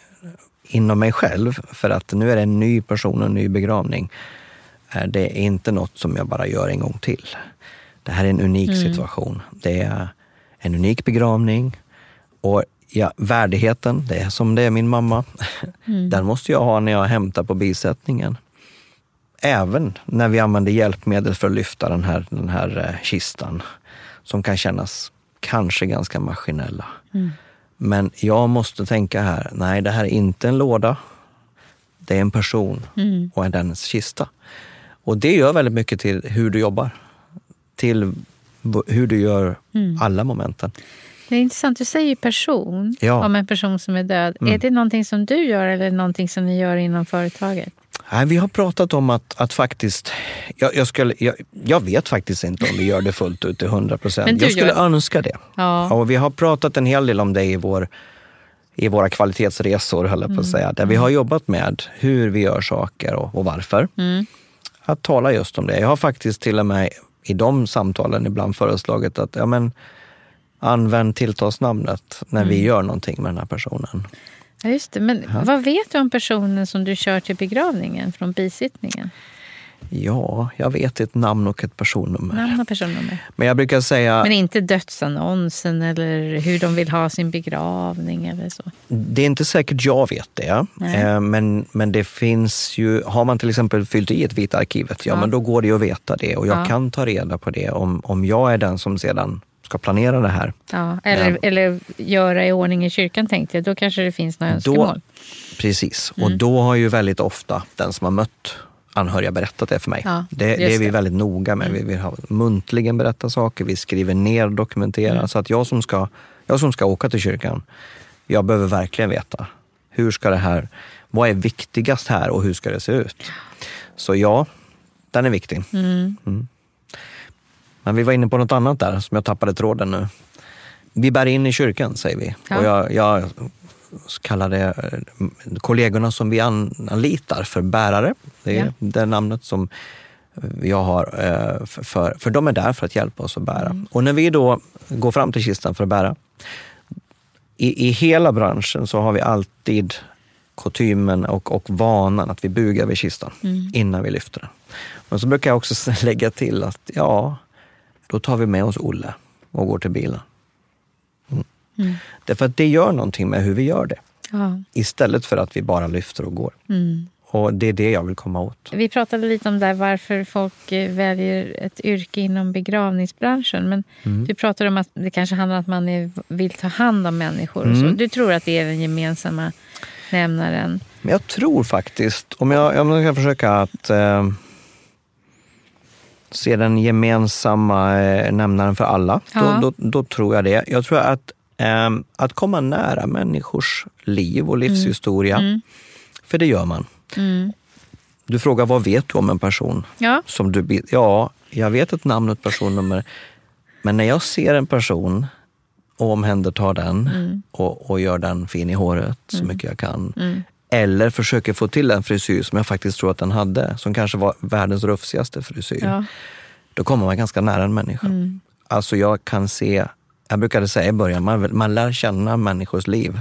inom mig själv för att nu är det en ny person och en ny begravning. Eh, Det är inte något som jag bara gör en gång till. Det här är en unik situation. Det är en unik begravning och ja, värdigheten, det är som det är min mamma. Den måste jag ha när jag hämtar på bisättningen. även när vi använder hjälpmedel för att lyfta den här, den här eh, kistan, som kan kännas kanske ganska maskinella. Mm. Men jag måste tänka här, nej det här är inte en låda. Det är en person Mm. och en dens kista. Och det gör väldigt mycket till hur du jobbar. Till hur du gör Mm. alla momenten. Det är intressant, du säger person Ja. om en person som är död. Mm. Är det någonting som du gör eller någonting som ni gör inom företaget? Nej, vi har pratat om att, att faktiskt... Jag, jag, skulle, jag, jag vet faktiskt inte om vi gör det fullt ut till 100 procent. Jag skulle gör- önska det. Ja. Och vi har pratat en hel del om det i, vår, i våra kvalitetsresor, höll jag på att Mm. säga. Där vi har jobbat med hur vi gör saker och, och varför. Mm. Att tala just om det. Jag har faktiskt till och med i de samtalen ibland föreslagit att ja, men, använd tilltalsnamnet när vi gör någonting med den här personen. Ja, just det. Men vad vet du om personen som du kör till begravningen från bisittningen? Ja, jag vet ett namn och ett personnummer. Namn och personnummer. Men jag brukar säga, Men inte dödsannonsen eller hur de vill ha sin begravning eller så. det är inte säkert jag vet det. Nej. Eh, Men, men det finns ju, har man till exempel fyllt i ett Vita arkivet, ja, Ja. men då går det ju att veta det. Och jag Ja. kan ta reda på det om, om jag är den som sedan ska planera det här. Ja, eller, Ja. eller göra i ordning i kyrkan tänkte jag. Då kanske det finns några önskemål. Precis, Mm. och då har ju väldigt ofta den som har mött anhöriga berättat det för mig. Ja, det, det är vi det. Mm. väldigt noga med. Vi vill ha muntligen berätta saker, vi skriver ner och dokumenterar. Mm. Så att jag som, ska, jag som ska åka till kyrkan, jag behöver verkligen veta hur ska det här, vad är viktigast här och hur ska det se ut? Så ja, den är viktig. Mm. Men vi var inne på något annat där som jag tappade tråden nu. Vi bär in i kyrkan säger vi. Ja. Och jag, jag kallar det eh, kollegorna som vi an- anlitar för bärare. Det är Ja. det namnet som jag har. eh, För, för, för de är där för att hjälpa oss att bära. Mm. Och när vi då går fram till kistan för att bära. I, I hela branschen så har vi alltid kutymen och, och vanan att vi bugar vid kistan Mm. innan vi lyfter den. Men så brukar jag också lägga till att ja, då tar vi med oss Olle och går till bilen. Mm. Mm. Därför att det gör någonting med hur vi gör det. Ja. Istället för att vi bara lyfter och går. Mm. Och det är det jag vill komma åt. Vi pratade lite om där varför folk eh, väljer ett yrke inom begravningsbranschen. Men Mm. du pratade om att det kanske handlar om att man är, vill ta hand om människor. Och så. Mm. Du tror att det är den gemensamma nämnaren? Men jag tror faktiskt, om jag, om jag ska försöka att eh, se den gemensamma eh, nämnaren för alla, Ja. då, då, då tror jag det. Jag tror att, eh, att komma nära människors liv och livshistoria, Mm. för det gör man. Mm. Du frågar vad vet du om en person? Ja. Som du, ja, jag vet ett namn och ett personnummer. Men när jag ser en person och omhändertar den Mm. och, och gör den fin i håret så mycket jag kan. Mm. Eller försöker få till en frisyr som jag faktiskt tror att den hade, som kanske var världens rufsigaste frisyr. Ja. Då kommer man ganska nära en människa. Mm. Alltså jag kan se, jag brukade säga i början, man, man lär känna människors liv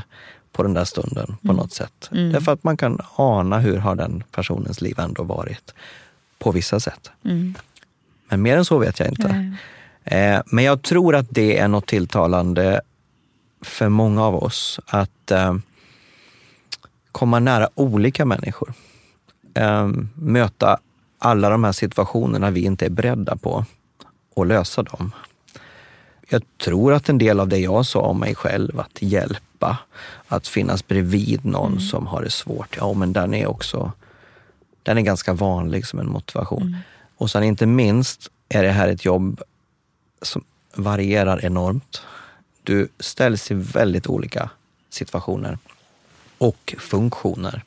på den där stunden på något sätt. Mm. Därför att man kan ana hur har den personens liv ändå varit på vissa sätt. Mm. Men mer än så vet jag inte. Eh, men jag tror att det är något tilltalande för många av oss att eh, komma nära olika människor. Eh, möta alla de här situationerna vi inte är beredda på och lösa dem. Jag tror att en del av det jag sa om mig själv, att hjälpa, att finnas bredvid någon som har det svårt, ja men den är också den är ganska vanlig som en motivation. Och sen inte minst är det här ett jobb som varierar enormt. Du ställs i väldigt olika situationer och funktioner.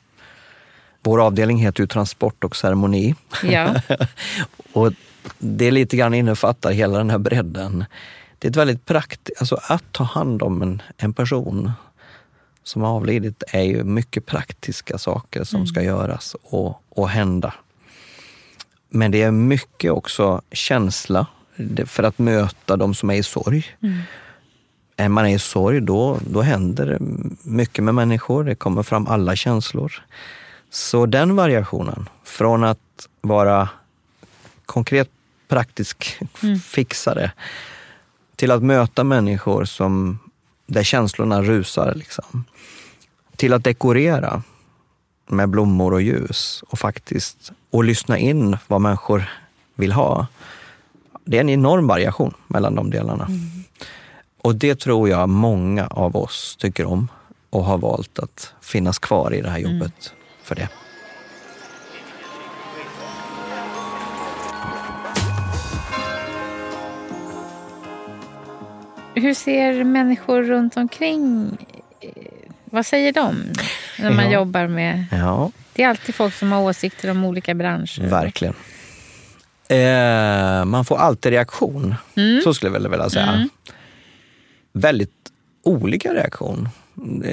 Vår avdelning heter ju transport och ceremoni. Ja. och det lite grann innefattar hela den här bredden. Det är ett väldigt praktiskt, alltså att ta hand om en, en person som har avlidit är ju mycket praktiska saker som ska göras och, och hända. Men det är mycket också känsla för att möta de som är i sorg. Är man i sorg då, då händer det mycket med människor. Det kommer fram alla känslor. Så den variationen, från att vara konkret praktisk fixare till att möta människor som, där känslorna rusar. Liksom. Till att dekorera med blommor och ljus och faktiskt och lyssna in vad människor vill ha. Det är en enorm variation mellan de delarna. Mm. Och det tror jag många av oss tycker om och har valt att finnas kvar i det här jobbet mm. för det. Hur ser människor runt omkring vad säger de när man ja. jobbar med... Ja. Det är alltid folk som har åsikter om olika branscher. Verkligen. Eh, man får alltid reaktion, mm. så skulle jag vilja säga. Mm. Väldigt olika reaktion.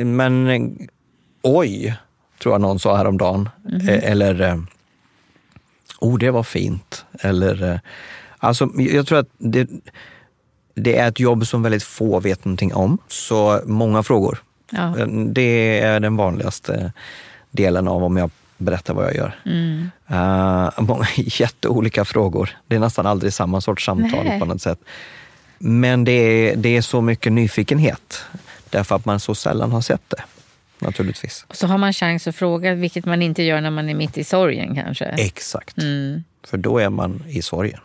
Men oj, tror jag någon sa häromdagen. Mm. Eller, eh, oh det var fint. Eller, eh, alltså jag tror att det, det är ett jobb som väldigt få vet någonting om. Så många frågor. Ja. Det är den vanligaste delen av om jag berättar vad jag gör. Mm. Uh, många jätteolika frågor. Det är nästan aldrig samma sorts samtal Nej. på något sätt. Men det är, det är så mycket nyfikenhet därför att man så sällan har sett det. Naturligtvis. Och så har man chans att fråga, vilket man inte gör när man är mitt i sorgen kanske. Exakt. Mm. För då är man i sorgen.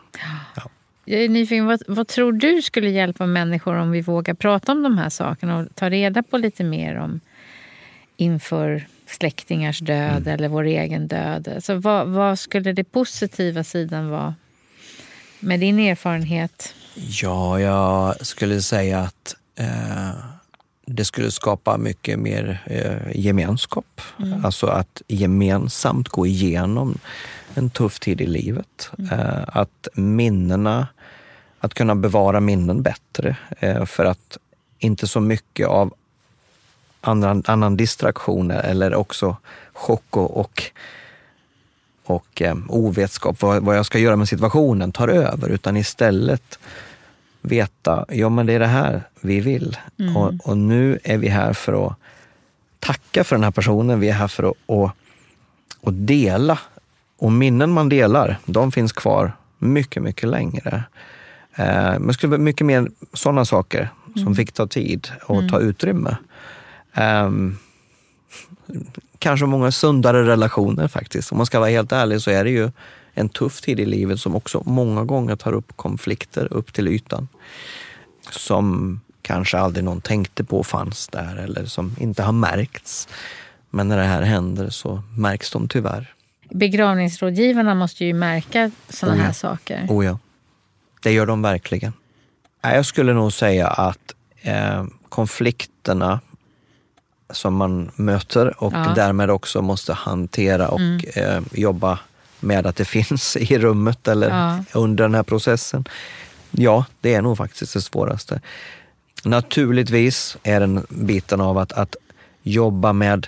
Ja. Jag är nyfiken, vad, vad, tror du skulle hjälpa människor om vi vågar prata om de här sakerna och ta reda på lite mer om inför släktingars död mm. eller vår egen död? Alltså, vad, vad skulle det positiva sidan vara med din erfarenhet? Ja, jag skulle säga att eh, det skulle skapa mycket mer eh, gemenskap. Mm. Alltså att gemensamt gå igenom en tuff tid i livet. Mm. Eh, att minnena att kunna bevara minnen bättre. Eh, för att inte så mycket av annan, annan distraktion eller också chock och, och, och eh, ovetskap vad, vad jag ska göra med situationen tar över. Utan istället veta, ja men det är det här vi vill. Mm. Och, och, nu är vi här för att tacka för den här personen. Vi är här för att och, och dela. Och minnen man delar, de finns kvar mycket, mycket längre. Eh, men skulle vara mycket mer sådana saker som mm. fick ta tid och mm. ta utrymme. Um, kanske många sundare relationer faktiskt. Om man ska vara helt ärlig så är det ju en tuff tid i livet som också många gånger tar upp konflikter upp till ytan. Som kanske aldrig någon tänkte på fanns där eller som inte har märkts. Men när det här händer så märks de tyvärr. Begravningsrådgivarna måste ju märka sådana oh ja. här saker. Oh ja. Det gör de verkligen. Jag skulle nog säga att eh, konflikterna som man möter och ja. därmed också måste hantera och mm. eh, jobba med att det finns i rummet eller ja. under den här processen. Ja, det är nog faktiskt det svåraste. Naturligtvis är den biten av att, att jobba med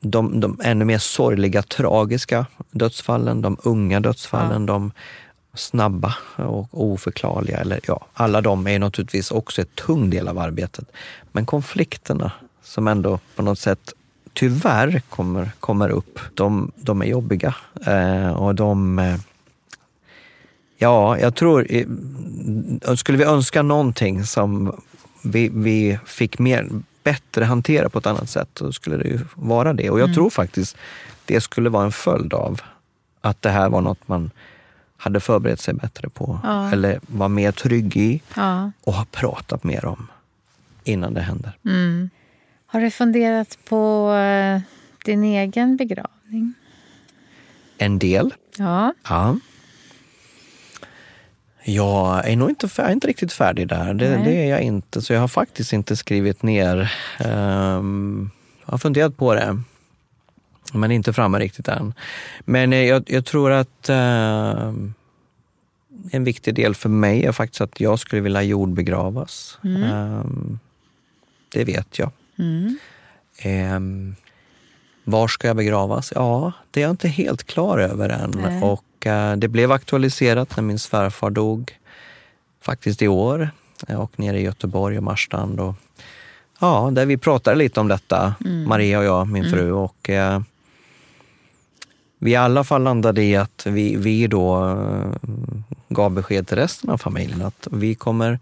de, de ännu mer sorgliga, tragiska dödsfallen, de unga dödsfallen, ja. de snabba och oförklarliga. Eller, ja, alla de är naturligtvis också en tung del av arbetet. Men konflikterna som ändå på något sätt tyvärr kommer, kommer upp, de, de är jobbiga. Eh, och de... Eh, ja, jag tror... Eh, skulle vi önska någonting som vi, vi fick mer, bättre hantera på ett annat sätt, så skulle det ju vara det. Och jag mm. tror faktiskt det skulle vara en följd av att det här var något man hade förberett sig bättre på. Ja. Eller var mer trygg i ja. och har pratat mer om innan det händer. Mm. Har du funderat på uh, din egen begravning? En del. Ja. ja. Jag är nog inte, jag är inte riktigt färdig där. Det, det, är jag inte. Så jag har faktiskt inte skrivit ner. Um, jag har funderat på det men inte framme riktigt än. Men eh, jag, jag tror att eh, en viktig del för mig är faktiskt att jag skulle vilja jordbegravas. Mm. Eh, det vet jag. Mm. Eh, var ska jag begravas? Ja, det är jag inte helt klar över än. Nej. Och eh, det blev aktualiserat när min svärfar dog faktiskt i år. Och nere i Göteborg och Marstrand. Och, ja, där vi pratade lite om detta, mm. Maria och jag, min mm. fru. Och, eh, vi i alla fall landade i att vi, vi då eh, gav besked till resten av familjen att vi kommer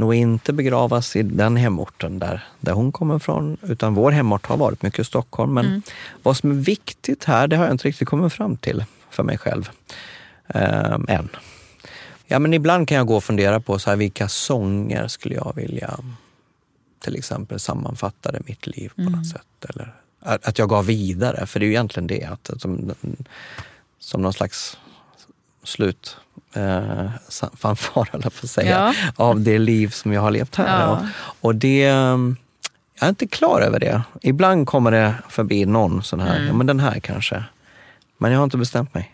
nog inte begravas i den hemorten där, där hon kommer ifrån. Utan vår hemort har varit mycket Stockholm. Men mm. vad som är viktigt här, det har jag inte riktigt kommit fram till för mig själv eh, än. Ja, men ibland kan jag gå och fundera på så här, vilka sånger skulle jag vilja till exempel sammanfattade mitt liv på mm. något sätt. Eller att jag gav vidare, för det är ju egentligen det. Att, som, som någon slags slut eh, fanfar, på att säga, ja. av det liv som jag har levt här. Ja. Och, och, det, jag är inte klar över det. Ibland kommer det förbi någon sån här, mm. ja men den här kanske. Men jag har inte bestämt mig.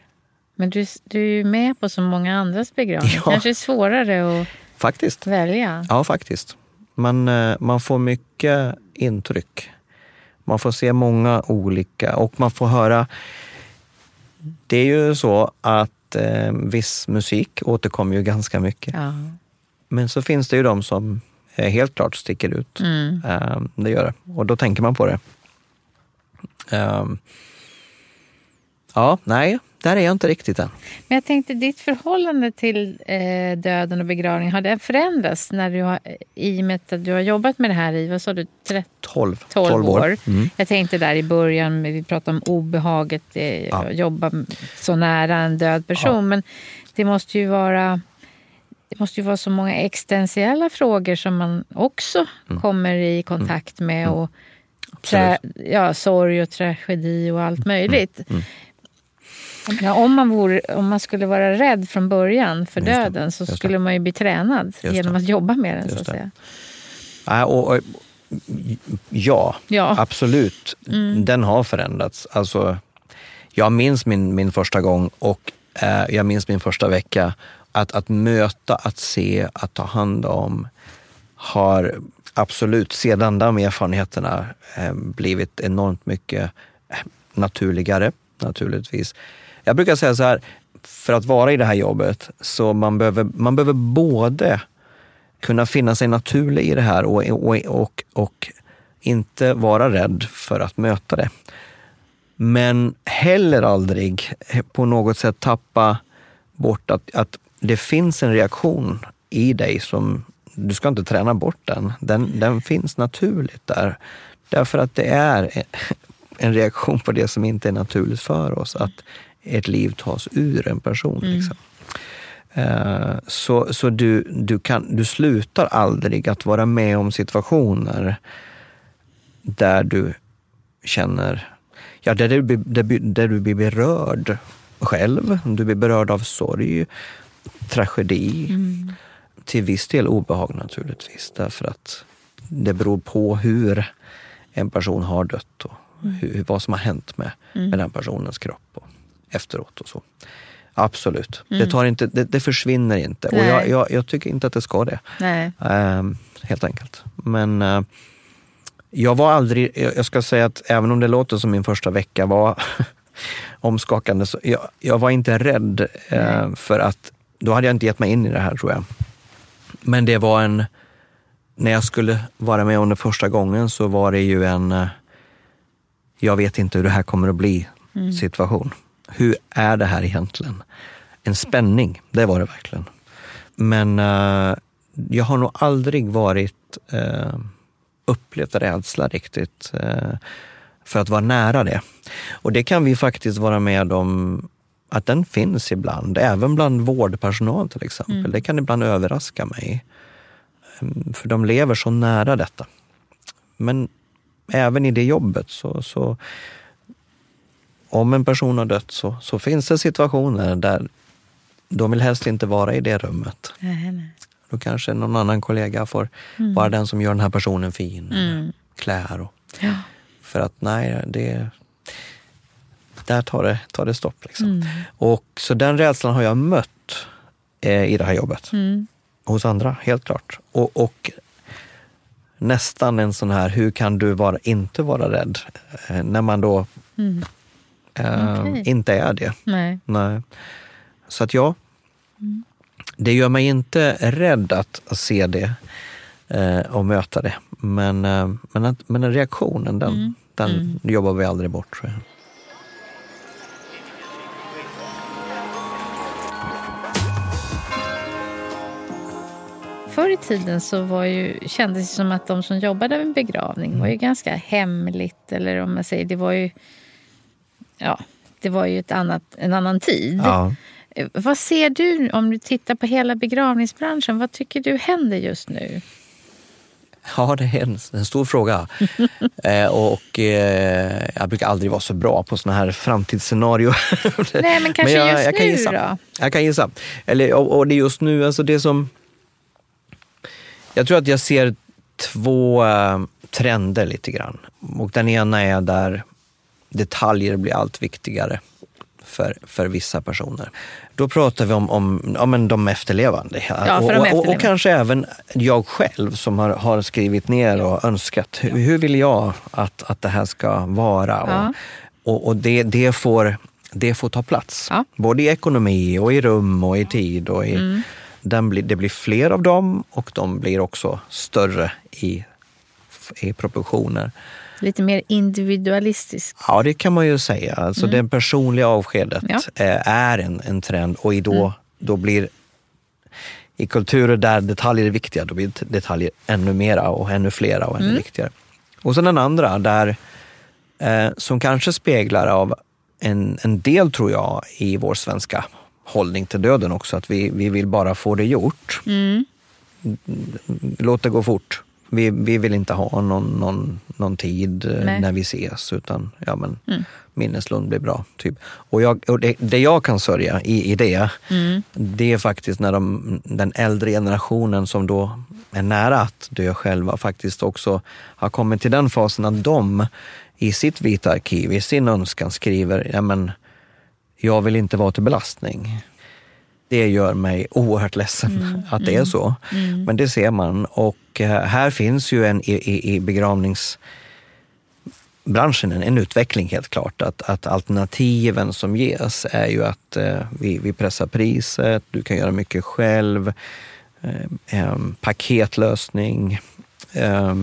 Men du, du är ju med på så många andras begravningar. Ja. kanske är svårare att faktiskt. välja. Ja, faktiskt. Man, eh, man får mycket intryck. Man får se många olika och man får höra. Det är ju så att eh, viss musik återkommer ju ganska mycket. Ja. Men så finns det ju de som eh, helt klart sticker ut. Mm. Eh, det gör det. Och då tänker man på det. Ja, nej, där är jag inte riktigt än. Men jag tänkte, ditt förhållande till eh, döden och begravning, har det förändrats när du har, i och med att du har jobbat med det här i, vad sa du, 13, 12, 12, 12 år? Mm. Jag tänkte där i början, vi pratade om obehaget, eh, ja. jobba så nära en död person, ja. men det måste ju vara det måste ju vara så många existentiella frågor som man också mm. kommer i kontakt med. Mm. och trä, ja, Sorg och tragedi och allt mm. möjligt. Mm. Ja, om, man vore, om man skulle vara rädd från början för döden så skulle man ju bli tränad genom att jobba med den. så att säga. Ja, och, och, ja, ja, absolut. Mm. Den har förändrats. Alltså, jag minns min, min första gång och eh, jag minns min första vecka. Att, att möta, att se, att ta hand om har absolut sedan de erfarenheterna eh, blivit enormt mycket eh, naturligare naturligtvis. Jag brukar säga så här, för att vara i det här jobbet, så man behöver, man behöver både kunna finna sig naturlig i det här och, och, och, och inte vara rädd för att möta det. Men heller aldrig på något sätt tappa bort att, att det finns en reaktion i dig som du ska inte träna bort den. Den, den finns naturligt där. Därför att det är en reaktion på det som inte är naturligt för oss. Att ett liv tas ur en person. Mm. Liksom. Uh, så så du, du, kan, du slutar aldrig att vara med om situationer där du känner, ja, där du, där, där du blir berörd själv. Du blir berörd av sorg, tragedi, mm. till viss del obehag naturligtvis. Därför att det beror på hur en person har dött och mm. hur, vad som har hänt med, mm. med den personens kropp. Och, efteråt och så. Absolut. Mm. Det, tar inte, det, det försvinner inte. Nej. Och jag, jag, jag, tycker inte att det ska det. Um, helt enkelt. Men uh, jag var aldrig, jag, ska säga att även om det låter som min första vecka var omskakande, så jag, jag var inte rädd. Uh, för att då hade jag inte gett mig in i det här tror jag. Men det var en, när jag skulle vara med om det första gången så var det ju en, uh, jag vet inte hur det här kommer att bli mm. situation hur är det här egentligen? En spänning, det var det verkligen. Men uh, jag har nog aldrig varit uh, upplevt rädsla riktigt uh, för att vara nära det. Och det kan vi faktiskt vara med om att den finns ibland, även bland vårdpersonal till exempel. Mm. Det kan ibland överraska mig. Um, för de lever så nära detta. Men även i det jobbet så, så om en person har dött så, så finns det situationer där de vill helst inte vara i det rummet. Nej, nej. Då kanske någon annan kollega får mm. vara den som gör den här personen fin. Mm. Klär och... Ja. För att nej, det... Där tar det, tar det stopp. Liksom. Mm. Och, så den rädslan har jag mött eh, i det här jobbet. Mm. Hos andra, helt klart. Och, och, nästan en sån här, hur kan du vara, inte vara rädd? Eh, när man då mm eh, okay. inte är det. Nej. Nej. Så att ja, mm. det gör mig inte rädd att se det eh, och möta det. Men, eh, men, men reaktionen, den, mm. den mm. jobbar vi aldrig bort tror jag. förr i tiden så var ju, kändes det som att de som jobbade med begravning var ju mm. ganska hemligt. Eller om man säger, det var ju... Ja, det var ju ett annat, en annan tid. Ja. Vad ser du om du tittar på hela begravningsbranschen? Vad tycker du händer just nu? Ja, det är en, en stor fråga. eh, och eh, Jag brukar aldrig vara så bra på såna här framtidsscenarier. Nej, men kanske men jag, just jag kan nu gissa. då? Jag kan gissa. Eller, och, och, det är just nu, alltså det som... Jag tror att jag ser två äh, trender lite grann. Och den ena är där detaljer blir allt viktigare för, för vissa personer. Då pratar vi om, om ja, men de efterlevande. Ja, de efterlevande. Och, och, kanske även jag själv som har, har skrivit ner och önskat. Hur, hur vill jag att, att det här ska vara? Ja. Och, och det, det, får, det får ta plats. Ja. Både i ekonomi och i rum och i tid. Och i, mm. den blir, det blir fler av dem och de blir också större i, i proportioner. Lite mer individualistisk. Ja, det kan man ju säga. Alltså mm. Det personliga avskedet ja. Eh, är en, en trend och då, mm. då blir i kulturer där detaljer är viktiga, då blir detaljer ännu mera och ännu flera och ännu mm. viktigare. Och sen den andra, där, eh, som kanske speglar av en, en del, tror jag, i vår svenska hållning till döden också, att vi, vi vill bara få det gjort. Mm. Låt det gå fort vi, vi vill inte ha någon, någon, någon tid eh, Nej. när vi ses utan ja, men, mm. minneslund blir bra. Typ. Och, jag, och det, det, jag kan sörja i, i det, mm. det är faktiskt när de, den äldre generationen som då är nära att dö själva faktiskt också har kommit till den fasen att de i sitt vita arkiv, i sin önskan skriver, ja men jag vill inte vara till belastning det gör mig oerhört ledsen mm, att det är mm, så. Mm. Men det ser man. Och eh, här finns ju en, i, i begravningsbranschen en, en utveckling helt klart. Att, att alternativen som ges är ju att eh, vi, vi pressar priset, du kan göra mycket själv, eh, paketlösning. Eh,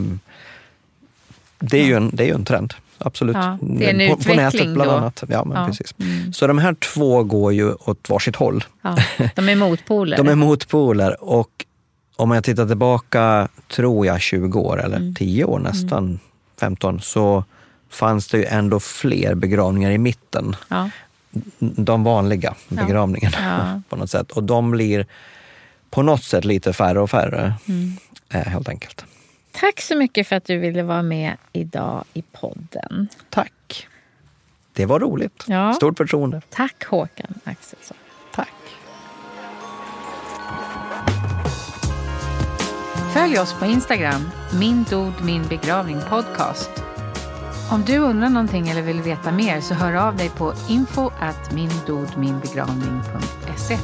det är, ju en, det är ju en trend absolut. Ja, det är en på, utveckling på nätet bland då. annat. Ja, men ja. Precis. Mm. Så de här två går ju åt varsitt håll. Ja, de är motpoler. de är motpoler. Och om jag tittar tillbaka, tror jag 20 år eller mm. 10 år nästan, mm. 15, så fanns det ju ändå fler begravningar i mitten. Ja. De vanliga begravningarna ja. på något sätt. Och de blir på något sätt lite färre och färre, mm. Eh, helt enkelt. Tack så mycket för att du ville vara med idag i podden. Tack. Det var roligt. Ja. Stort förtroende. Tack Håkan Axelsson. Tack. Följ oss på Instagram, min dod min begravning podcast. Om du undrar någonting eller vill veta mer så hör av dig på info at mindodminbegravning.se.